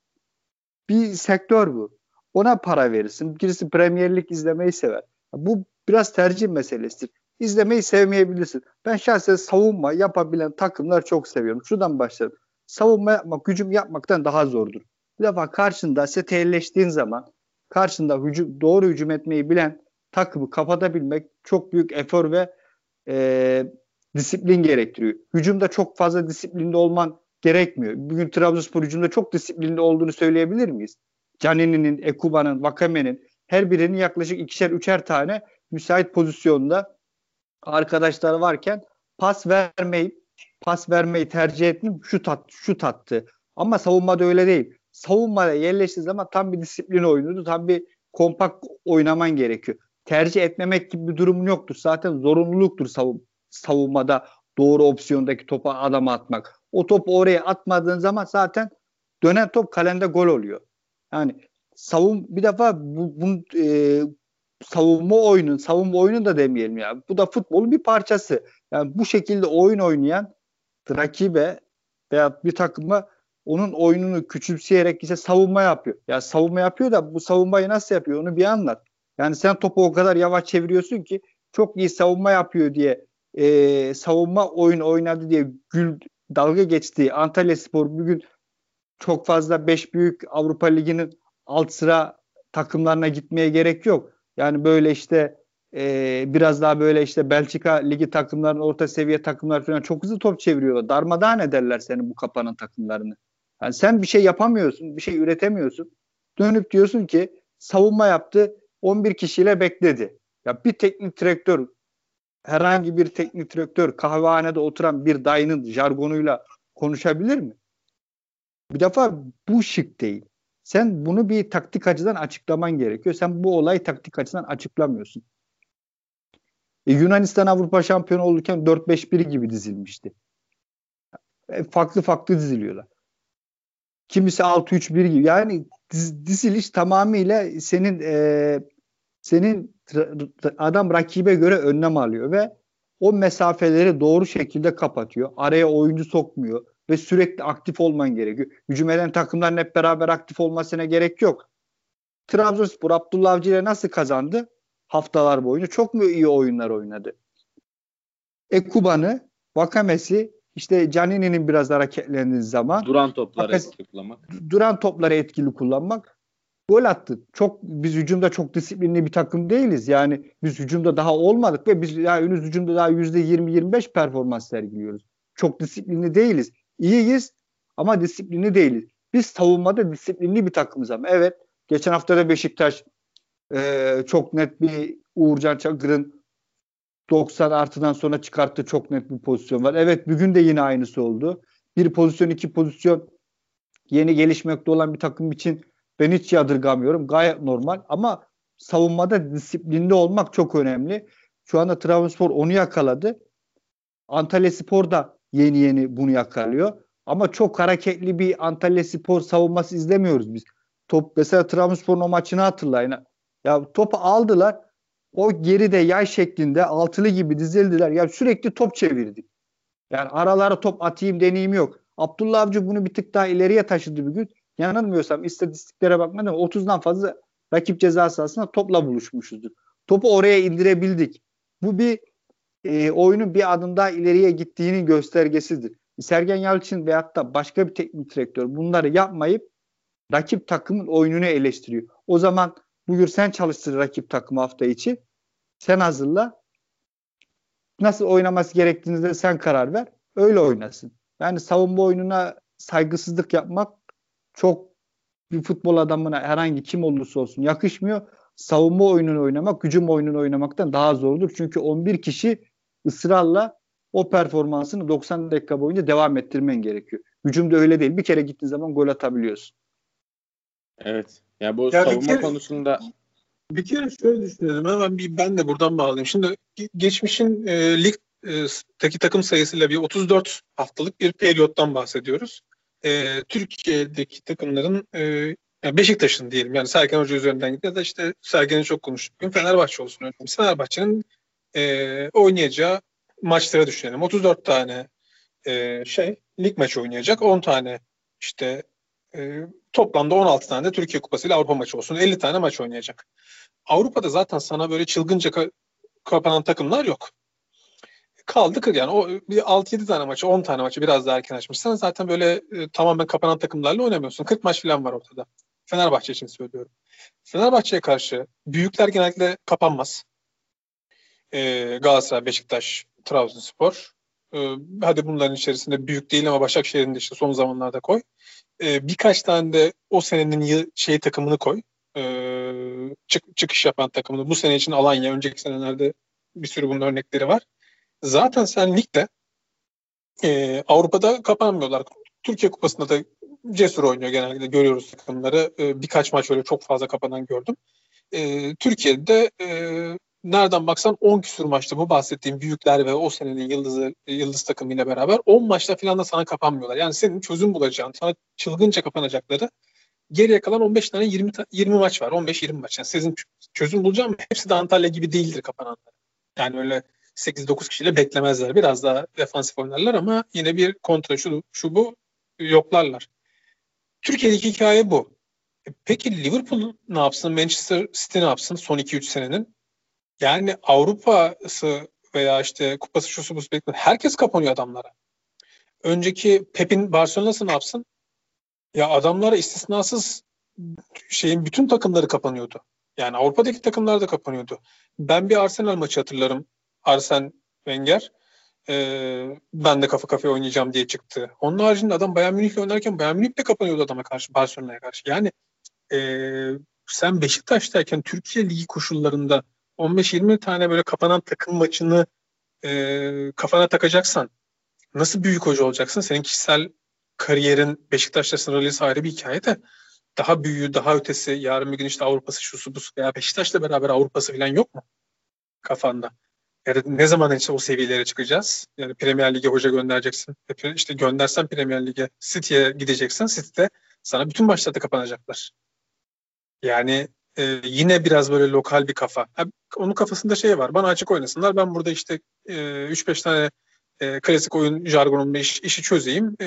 Bir sektör bu. ona para verirsin. Birisi Premier Lig izlemeyi sever. Bu biraz tercih meselesidir. İzlemeyi sevmeyebilirsin. Ben şahsen savunma yapabilen takımlar çok seviyorum. Şuradan başlarım. Savunma yapmak, hücum yapmaktan daha zordur. Bir defa karşında seteyleştiğin zaman karşında hücum, doğru hücum etmeyi bilen takımı kapatabilmek çok büyük efor ve e, disiplin gerektiriyor. Hücumda çok fazla disiplinli olman gerekmiyor. Bugün Trabzonspor hücumda çok disiplinli olduğunu söyleyebilir miyiz? Canini'nin, Ekuba'nın, Vakame'nin her birinin yaklaşık ikişer üçer tane müsait pozisyonda arkadaşları varken pas vermeyi pas vermeyi tercih ettim. Şu tat şu tattı. Ama savunmada öyle değil. Savunmada yerleştiği zaman tam bir disiplin oyunudur. Tam bir kompakt oynaman gerekiyor. Tercih etmemek gibi bir durumun yoktur. Zaten zorunluluktur savun savunmada doğru opsiyondaki topa adam atmak. O topu oraya atmadığın zaman zaten dönen top kalende gol oluyor. Yani savun bir defa bu, bu e, savunma oyunun, savunma oyunu da demeyelim ya. Bu da futbolun bir parçası. Yani bu şekilde oyun oynayan rakibe veya bir takıma onun oyununu küçümseyerek ise savunma yapıyor. Ya savunma yapıyor da bu savunmayı nasıl yapıyor onu bir anlat. Yani sen topu o kadar yavaş çeviriyorsun ki çok iyi savunma yapıyor diye e, savunma oyun oynadı diye gül dalga geçtiği Antalya Spor bugün çok fazla 5 büyük Avrupa Ligi'nin alt sıra takımlarına gitmeye gerek yok. Yani böyle işte e, biraz daha böyle işte Belçika ligi takımların orta seviye takımlar falan çok hızlı top çeviriyorlar. Darmadağın ederler senin bu kapanan takımlarını. Yani sen bir şey yapamıyorsun, bir şey üretemiyorsun. Dönüp diyorsun ki savunma yaptı, 11 kişiyle bekledi. Ya bir teknik direktör herhangi bir teknik direktör kahvehanede oturan bir dayının jargonuyla konuşabilir mi? Bir defa bu şık değil. Sen bunu bir taktik açıdan açıklaman gerekiyor. Sen bu olayı taktik açıdan açıklamıyorsun. E, Yunanistan Avrupa şampiyonu olurken 4-5-1 gibi dizilmişti. E, farklı farklı diziliyorlar. Kimisi 6-3-1 gibi. Yani diz, diziliş tamamıyla senin e, senin adam rakibe göre önlem alıyor ve o mesafeleri doğru şekilde kapatıyor. Araya oyuncu sokmuyor ve sürekli aktif olman gerekiyor. Hücum eden takımların hep beraber aktif olmasına gerek yok. Trabzonspor Abdullah Avcı ile nasıl kazandı? Haftalar boyunca çok mu iyi oyunlar oynadı? Ekuban'ı, Vakamesi, işte Canini'nin biraz hareketlendiği zaman duran topları etkili kullanmak. Duran topları etkili kullanmak gol attı. Çok biz hücumda çok disiplinli bir takım değiliz. Yani biz hücumda daha olmadık ve biz yani henüz hücumda daha %20-25 performans sergiliyoruz. Çok disiplinli değiliz. İyiyiz ama disiplinli değiliz. Biz savunmada disiplinli bir takımız ama evet geçen hafta da Beşiktaş e, çok net bir Uğurcan Çakır'ın 90 artıdan sonra çıkarttığı çok net bir pozisyon var. Evet bugün de yine aynısı oldu. Bir pozisyon iki pozisyon yeni gelişmekte olan bir takım için ben hiç yadırgamıyorum. Gayet normal ama savunmada disiplinli olmak çok önemli. Şu anda Trabzonspor onu yakaladı. Antalya Spor da yeni yeni bunu yakalıyor. Ama çok hareketli bir Antalya Spor savunması izlemiyoruz biz. Top mesela Trabzonspor'un o maçını hatırlayın. Ya topu aldılar. O geride yay şeklinde altılı gibi dizildiler. Ya sürekli top çevirdik. Yani aralara top atayım deneyim yok. Abdullah Avcı bunu bir tık daha ileriye taşıdı bir gün. Yanılmıyorsam istatistiklere bakmadım 30'dan fazla rakip ceza sahasında topla buluşmuşuzdur. Topu oraya indirebildik. Bu bir e, oyunun bir adım daha ileriye gittiğinin göstergesidir. Sergen Yalçın veyahut da başka bir teknik direktör bunları yapmayıp rakip takımın oyununu eleştiriyor. O zaman buyur sen çalıştır rakip takımı hafta içi. Sen hazırla. Nasıl oynaması gerektiğini de sen karar ver. Öyle oynasın. Yani savunma oyununa saygısızlık yapmak çok bir futbol adamına herhangi kim olursa olsun yakışmıyor. Savunma oyununu oynamak, hücum oyununu oynamaktan daha zordur. Çünkü 11 kişi ısrarla o performansını 90 dakika boyunca devam ettirmen gerekiyor. Hücumda öyle değil. Bir kere gittiğin zaman gol atabiliyorsun. Evet. Ya bu ya savunma kere, konusunda bir kere şöyle düşünelim. Hemen bir ben de buradan bağlayayım. Şimdi geçmişin e, ligdeki takım sayısıyla bir 34 haftalık bir periyottan bahsediyoruz. E, Türkiye'deki takımların e, yani Beşiktaş'ın diyelim yani Sergen Hoca üzerinden gitti ya da işte Sergen'i çok konuştuk. Bugün Fenerbahçe olsun. Fenerbahçe'nin e, oynayacağı maçlara düşünelim. 34 tane e, şey lig maçı oynayacak. 10 tane işte e, toplamda 16 tane de Türkiye Kupası ile Avrupa maçı olsun. 50 tane maç oynayacak. Avrupa'da zaten sana böyle çılgınca ka- kapanan takımlar yok. Kaldı kır yani o bir 6-7 tane maçı 10 tane maçı biraz daha erken açmışsan zaten böyle e, tamamen kapanan takımlarla oynamıyorsun. 40 maç falan var ortada. Fenerbahçe için söylüyorum. Fenerbahçe'ye karşı büyükler genellikle kapanmaz. Ee, Galatasaray, Beşiktaş, Trabzonspor. Ee, hadi bunların içerisinde büyük değil ama Başakşehir'in de işte son zamanlarda koy. Ee, birkaç tane de o senenin şey takımını koy. Ee, çık, çıkış yapan takımını. Bu sene için Alanya, önceki senelerde bir sürü bunun örnekleri var. Zaten sen ligde e, Avrupa'da kapanmıyorlar. Türkiye Kupası'nda da cesur oynuyor genellikle görüyoruz takımları. E, birkaç maç öyle çok fazla kapanan gördüm. E, Türkiye'de e, nereden baksan 10 küsur maçta bu bahsettiğim büyükler ve o senenin yıldızı, yıldız takımıyla beraber 10 maçta falan da sana kapanmıyorlar. Yani senin çözüm bulacağın, sana çılgınca kapanacakları geriye kalan 15 tane 20 20 maç var. 15-20 maç. Yani sizin çözüm bulacağım hepsi de Antalya gibi değildir kapananlar. Yani öyle 8-9 kişiyle beklemezler. Biraz daha defansif oynarlar ama yine bir kontra şu, şu bu yoklarlar. Türkiye'deki hikaye bu. E, peki Liverpool ne yapsın? Manchester City ne yapsın son 2-3 senenin? Yani Avrupa'sı veya işte kupası şusu busu. Herkes kapanıyor adamlara. Önceki Pep'in Barcelona'sı ne yapsın? Ya adamlara istisnasız şeyin bütün takımları kapanıyordu. Yani Avrupa'daki takımlar da kapanıyordu. Ben bir Arsenal maçı hatırlarım. Arsen Wenger. Ee, ben de kafa kafaya oynayacağım diye çıktı. Onun haricinde adam Bayern Münih'le oynarken Bayern Münih de kapanıyordu adama karşı, Barcelona'ya karşı. Yani e, sen Beşiktaş'tayken Türkiye Ligi koşullarında 15-20 tane böyle kapanan takım maçını e, kafana takacaksan nasıl büyük hoca olacaksın? Senin kişisel kariyerin Beşiktaş'la sınırlıysa ayrı bir hikaye de daha büyüğü, daha ötesi, yarın bir gün işte Avrupa'sı, şusu, busu veya Beşiktaş'la beraber Avrupa'sı falan yok mu kafanda? Yani ne zaman işte o seviyelere çıkacağız? Yani Premier Lig'e hoca göndereceksin. İşte göndersen Premier Lig'e City'ye gideceksin. City'de sana bütün maçlarda kapanacaklar. Yani e, yine biraz böyle lokal bir kafa. Ha, onun kafasında şey var. Bana açık oynasınlar. Ben burada işte e, 3-5 tane e, klasik oyun jargonumda iş, işi çözeyim. E,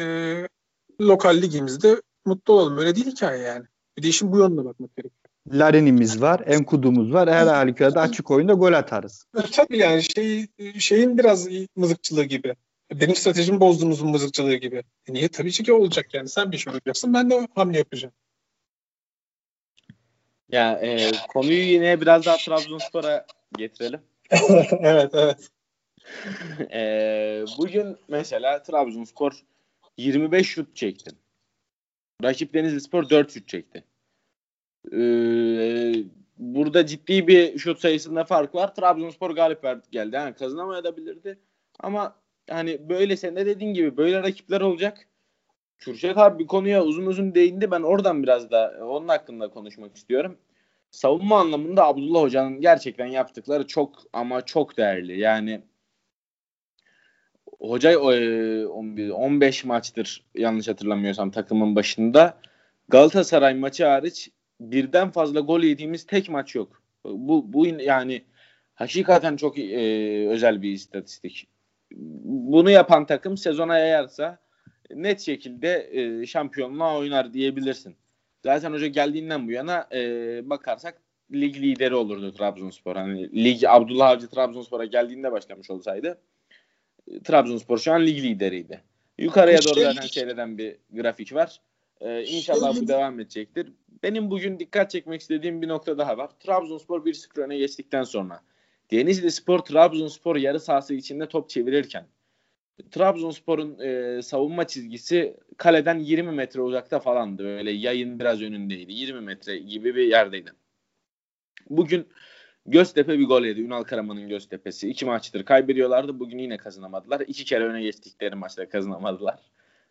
lokal ligimizde mutlu olalım. Öyle değil hikaye yani. Bir de işin bu yönüne bakmak gerekiyor. Larin'imiz var, Enkudumuz var. Her halükarda açık oyunda gol atarız. E, tabii yani şey şeyin biraz mızıkçılığı gibi. Benim stratejimi bozdunuzun mızıkçılığı gibi. E niye? Tabii ki olacak yani. Sen bir şey yapacaksın. Ben de hamle yapacağım. Ya e, konuyu yine biraz daha Trabzonspor'a getirelim. [LAUGHS] evet evet. e, bugün mesela Trabzonspor 25 şut çekti. Rakip Denizli Spor 4 şut çekti. Ee, burada ciddi bir şut sayısında fark var. Trabzonspor galip geldi. Yani kazanamayabilirdi. Ama hani böyle sen de dediğin gibi böyle rakipler olacak. Kürşat abi bir konuya uzun uzun değindi. Ben oradan biraz da onun hakkında konuşmak istiyorum. Savunma anlamında Abdullah Hoca'nın gerçekten yaptıkları çok ama çok değerli. Yani hoca 15 e, maçtır yanlış hatırlamıyorsam takımın başında. Galatasaray maçı hariç birden fazla gol yediğimiz tek maç yok. Bu bu yani hakikaten çok e, özel bir istatistik. Bunu yapan takım sezona yayarsa net şekilde e, şampiyonluğa oynar diyebilirsin. Zaten hoca geldiğinden bu yana e, bakarsak lig lideri olurdu Trabzonspor. Hani lig Abdullah Avcı Trabzonspor'a geldiğinde başlamış olsaydı e, Trabzonspor şu an lig lideriydi. Yukarıya doğru zaten seyreden bir grafik var. Ee, inşallah bu devam edecektir. Benim bugün dikkat çekmek istediğim bir nokta daha var. Trabzonspor 1-0 öne geçtikten sonra Denizli Spor Trabzonspor yarı sahası içinde top çevirirken Trabzonspor'un e, savunma çizgisi kaleden 20 metre uzakta falandı. Böyle yayın biraz önündeydi. 20 metre gibi bir yerdeydi. Bugün Göztepe bir gol yedi. Ünal Karaman'ın Göztepe'si. İki maçtır kaybediyorlardı. Bugün yine kazanamadılar. İki kere öne geçtikleri maçta kazanamadılar.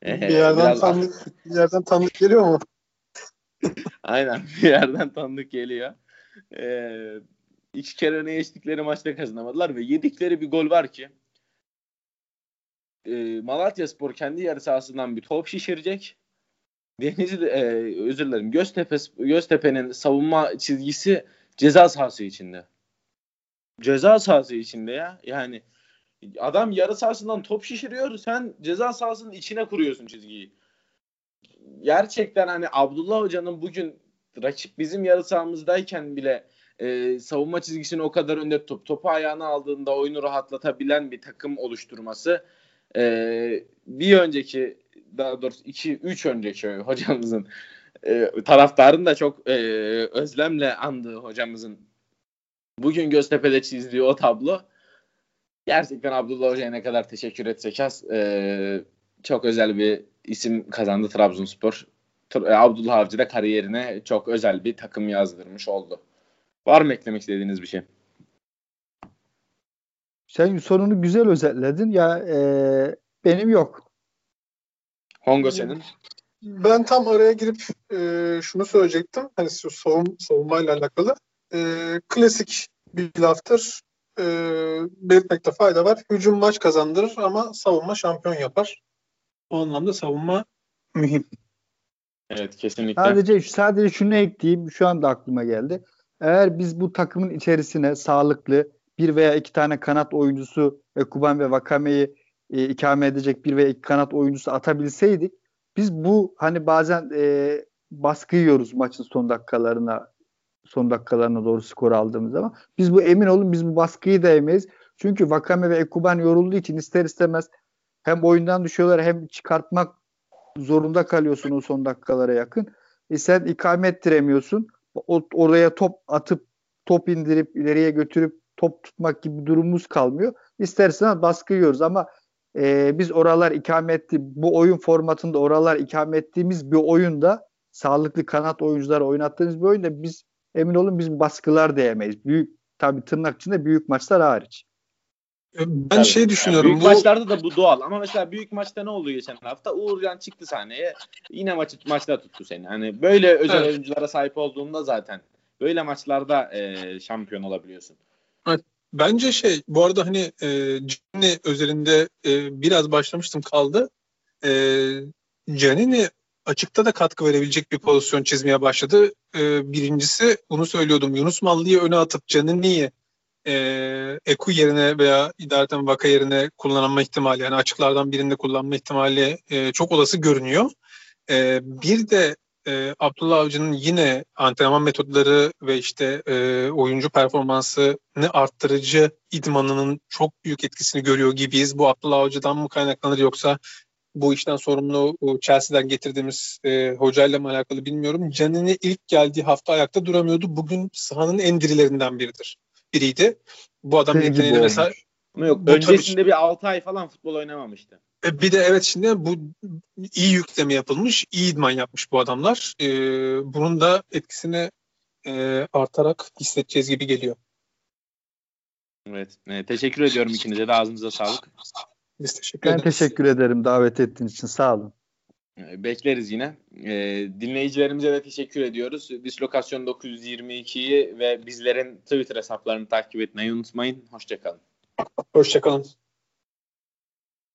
Bir yerden Biraz... tanıdık, bir yerden tanıdık geliyor mu? [LAUGHS] Aynen bir yerden tanıdık geliyor. Ee, iki kere öne geçtikleri maçta kazanamadılar ve yedikleri bir gol var ki e, Malatya Spor kendi yarı sahasından bir top şişirecek. Denizli e, özür dilerim Göztepe Göztepe'nin savunma çizgisi ceza sahası içinde. Ceza sahası içinde ya. Yani Adam yarı sahasından top şişiriyor. Sen ceza sahasının içine kuruyorsun çizgiyi. gerçekten hani Abdullah Hoca'nın bugün rakip bizim yarı sahamızdayken bile e, savunma çizgisini o kadar önde tutup topu ayağına aldığında oyunu rahatlatabilen bir takım oluşturması e, bir önceki daha doğrusu 2 3 önceki hocamızın e, taraftarın da çok e, özlemle andığı hocamızın bugün Göztepe'de çizdiği o tablo gerçekten Abdullah Hoca'ya ne kadar teşekkür etsek az e, çok özel bir isim kazandı Trabzonspor. E, Abdullah Avcı da kariyerine çok özel bir takım yazdırmış oldu. Var mı eklemek istediğiniz bir şey? Sen sonunu güzel özetledin. Ya e, benim yok. Hongo senin? Ben tam araya girip e, şunu söyleyecektim. Hani şu savun, savunmayla alakalı. E, klasik bir laftır. E, belirtmekte fayda var. Hücum maç kazandırır ama savunma şampiyon yapar. O anlamda savunma mühim. Evet kesinlikle. Sadece sadece şunu ekleyeyim. Şu anda aklıma geldi. Eğer biz bu takımın içerisine sağlıklı bir veya iki tane kanat oyuncusu ve Kuban ve Vakame'yi e, ikame edecek bir veya iki kanat oyuncusu atabilseydik biz bu hani bazen e, baskı yiyoruz maçın son dakikalarına son dakikalarına doğru skor aldığımız zaman. Biz bu emin olun biz bu baskıyı da yemeyiz. Çünkü Vakame ve Ekuban yorulduğu için ister istemez hem oyundan düşüyorlar hem çıkartmak zorunda kalıyorsun o son dakikalara yakın. E sen ikame ettiremiyorsun. O, oraya top atıp top indirip ileriye götürüp top tutmak gibi bir durumumuz kalmıyor. İstersen baskı yiyoruz ama e, biz oralar ikame etti bu oyun formatında oralar ikame ettiğimiz bir oyunda sağlıklı kanat oyuncuları oynattığımız bir oyunda biz emin olun biz baskılar diyemeyiz. Büyük tabi tırnak içinde büyük maçlar hariç. Ben evet. şey düşünüyorum. Yani büyük bu... maçlarda da bu doğal ama mesela büyük maçta ne oldu geçen hafta? Uğurcan çıktı sahneye. Yine maçı maçta tuttu seni. Hani böyle özel evet. oyunculara sahip olduğunda zaten böyle maçlarda e, şampiyon olabiliyorsun. Bence şey bu arada hani e, Canini özelinde e, biraz başlamıştım kaldı. E, Canini açıkta da katkı verebilecek bir pozisyon çizmeye başladı. E, birincisi bunu söylüyordum. Yunus Mallı'yı öne atıp Canini'yi e, Eku yerine veya idareten Vaka yerine kullanma ihtimali yani açıklardan birinde kullanma ihtimali e, çok olası görünüyor. E, bir de e, Abdullah Avcı'nın yine antrenman metodları ve işte e, oyuncu performansını arttırıcı idmanının çok büyük etkisini görüyor gibiyiz. Bu Abdullah Avcı'dan mı kaynaklanır yoksa bu işten sorumlu Chelsea'den getirdiğimiz e, hocayla mı alakalı bilmiyorum. Canini ilk geldiği hafta ayakta duramıyordu. Bugün sahanın en dirilerinden biridir. Biriydi. Bu adam yeteneğini mesela ama yok. Bu öncesinde tabii, bir 6 ay falan futbol oynamamıştı. E, bir de evet şimdi bu iyi yükleme yapılmış, iyi idman yapmış bu adamlar. E, bunun da etkisini e, artarak hissedeceğiz gibi geliyor. Evet. E, teşekkür ediyorum ikinize de ağzınıza sağlık. Biz teşekkür ben ederiz. teşekkür ederim davet ettiğiniz için. Sağ olun. E, bekleriz yine. E, dinleyicilerimize de teşekkür ediyoruz. Dislokasyon 922'yi ve bizlerin Twitter hesaplarını takip etmeyi unutmayın. Hoşçakalın. Hoşçakalın.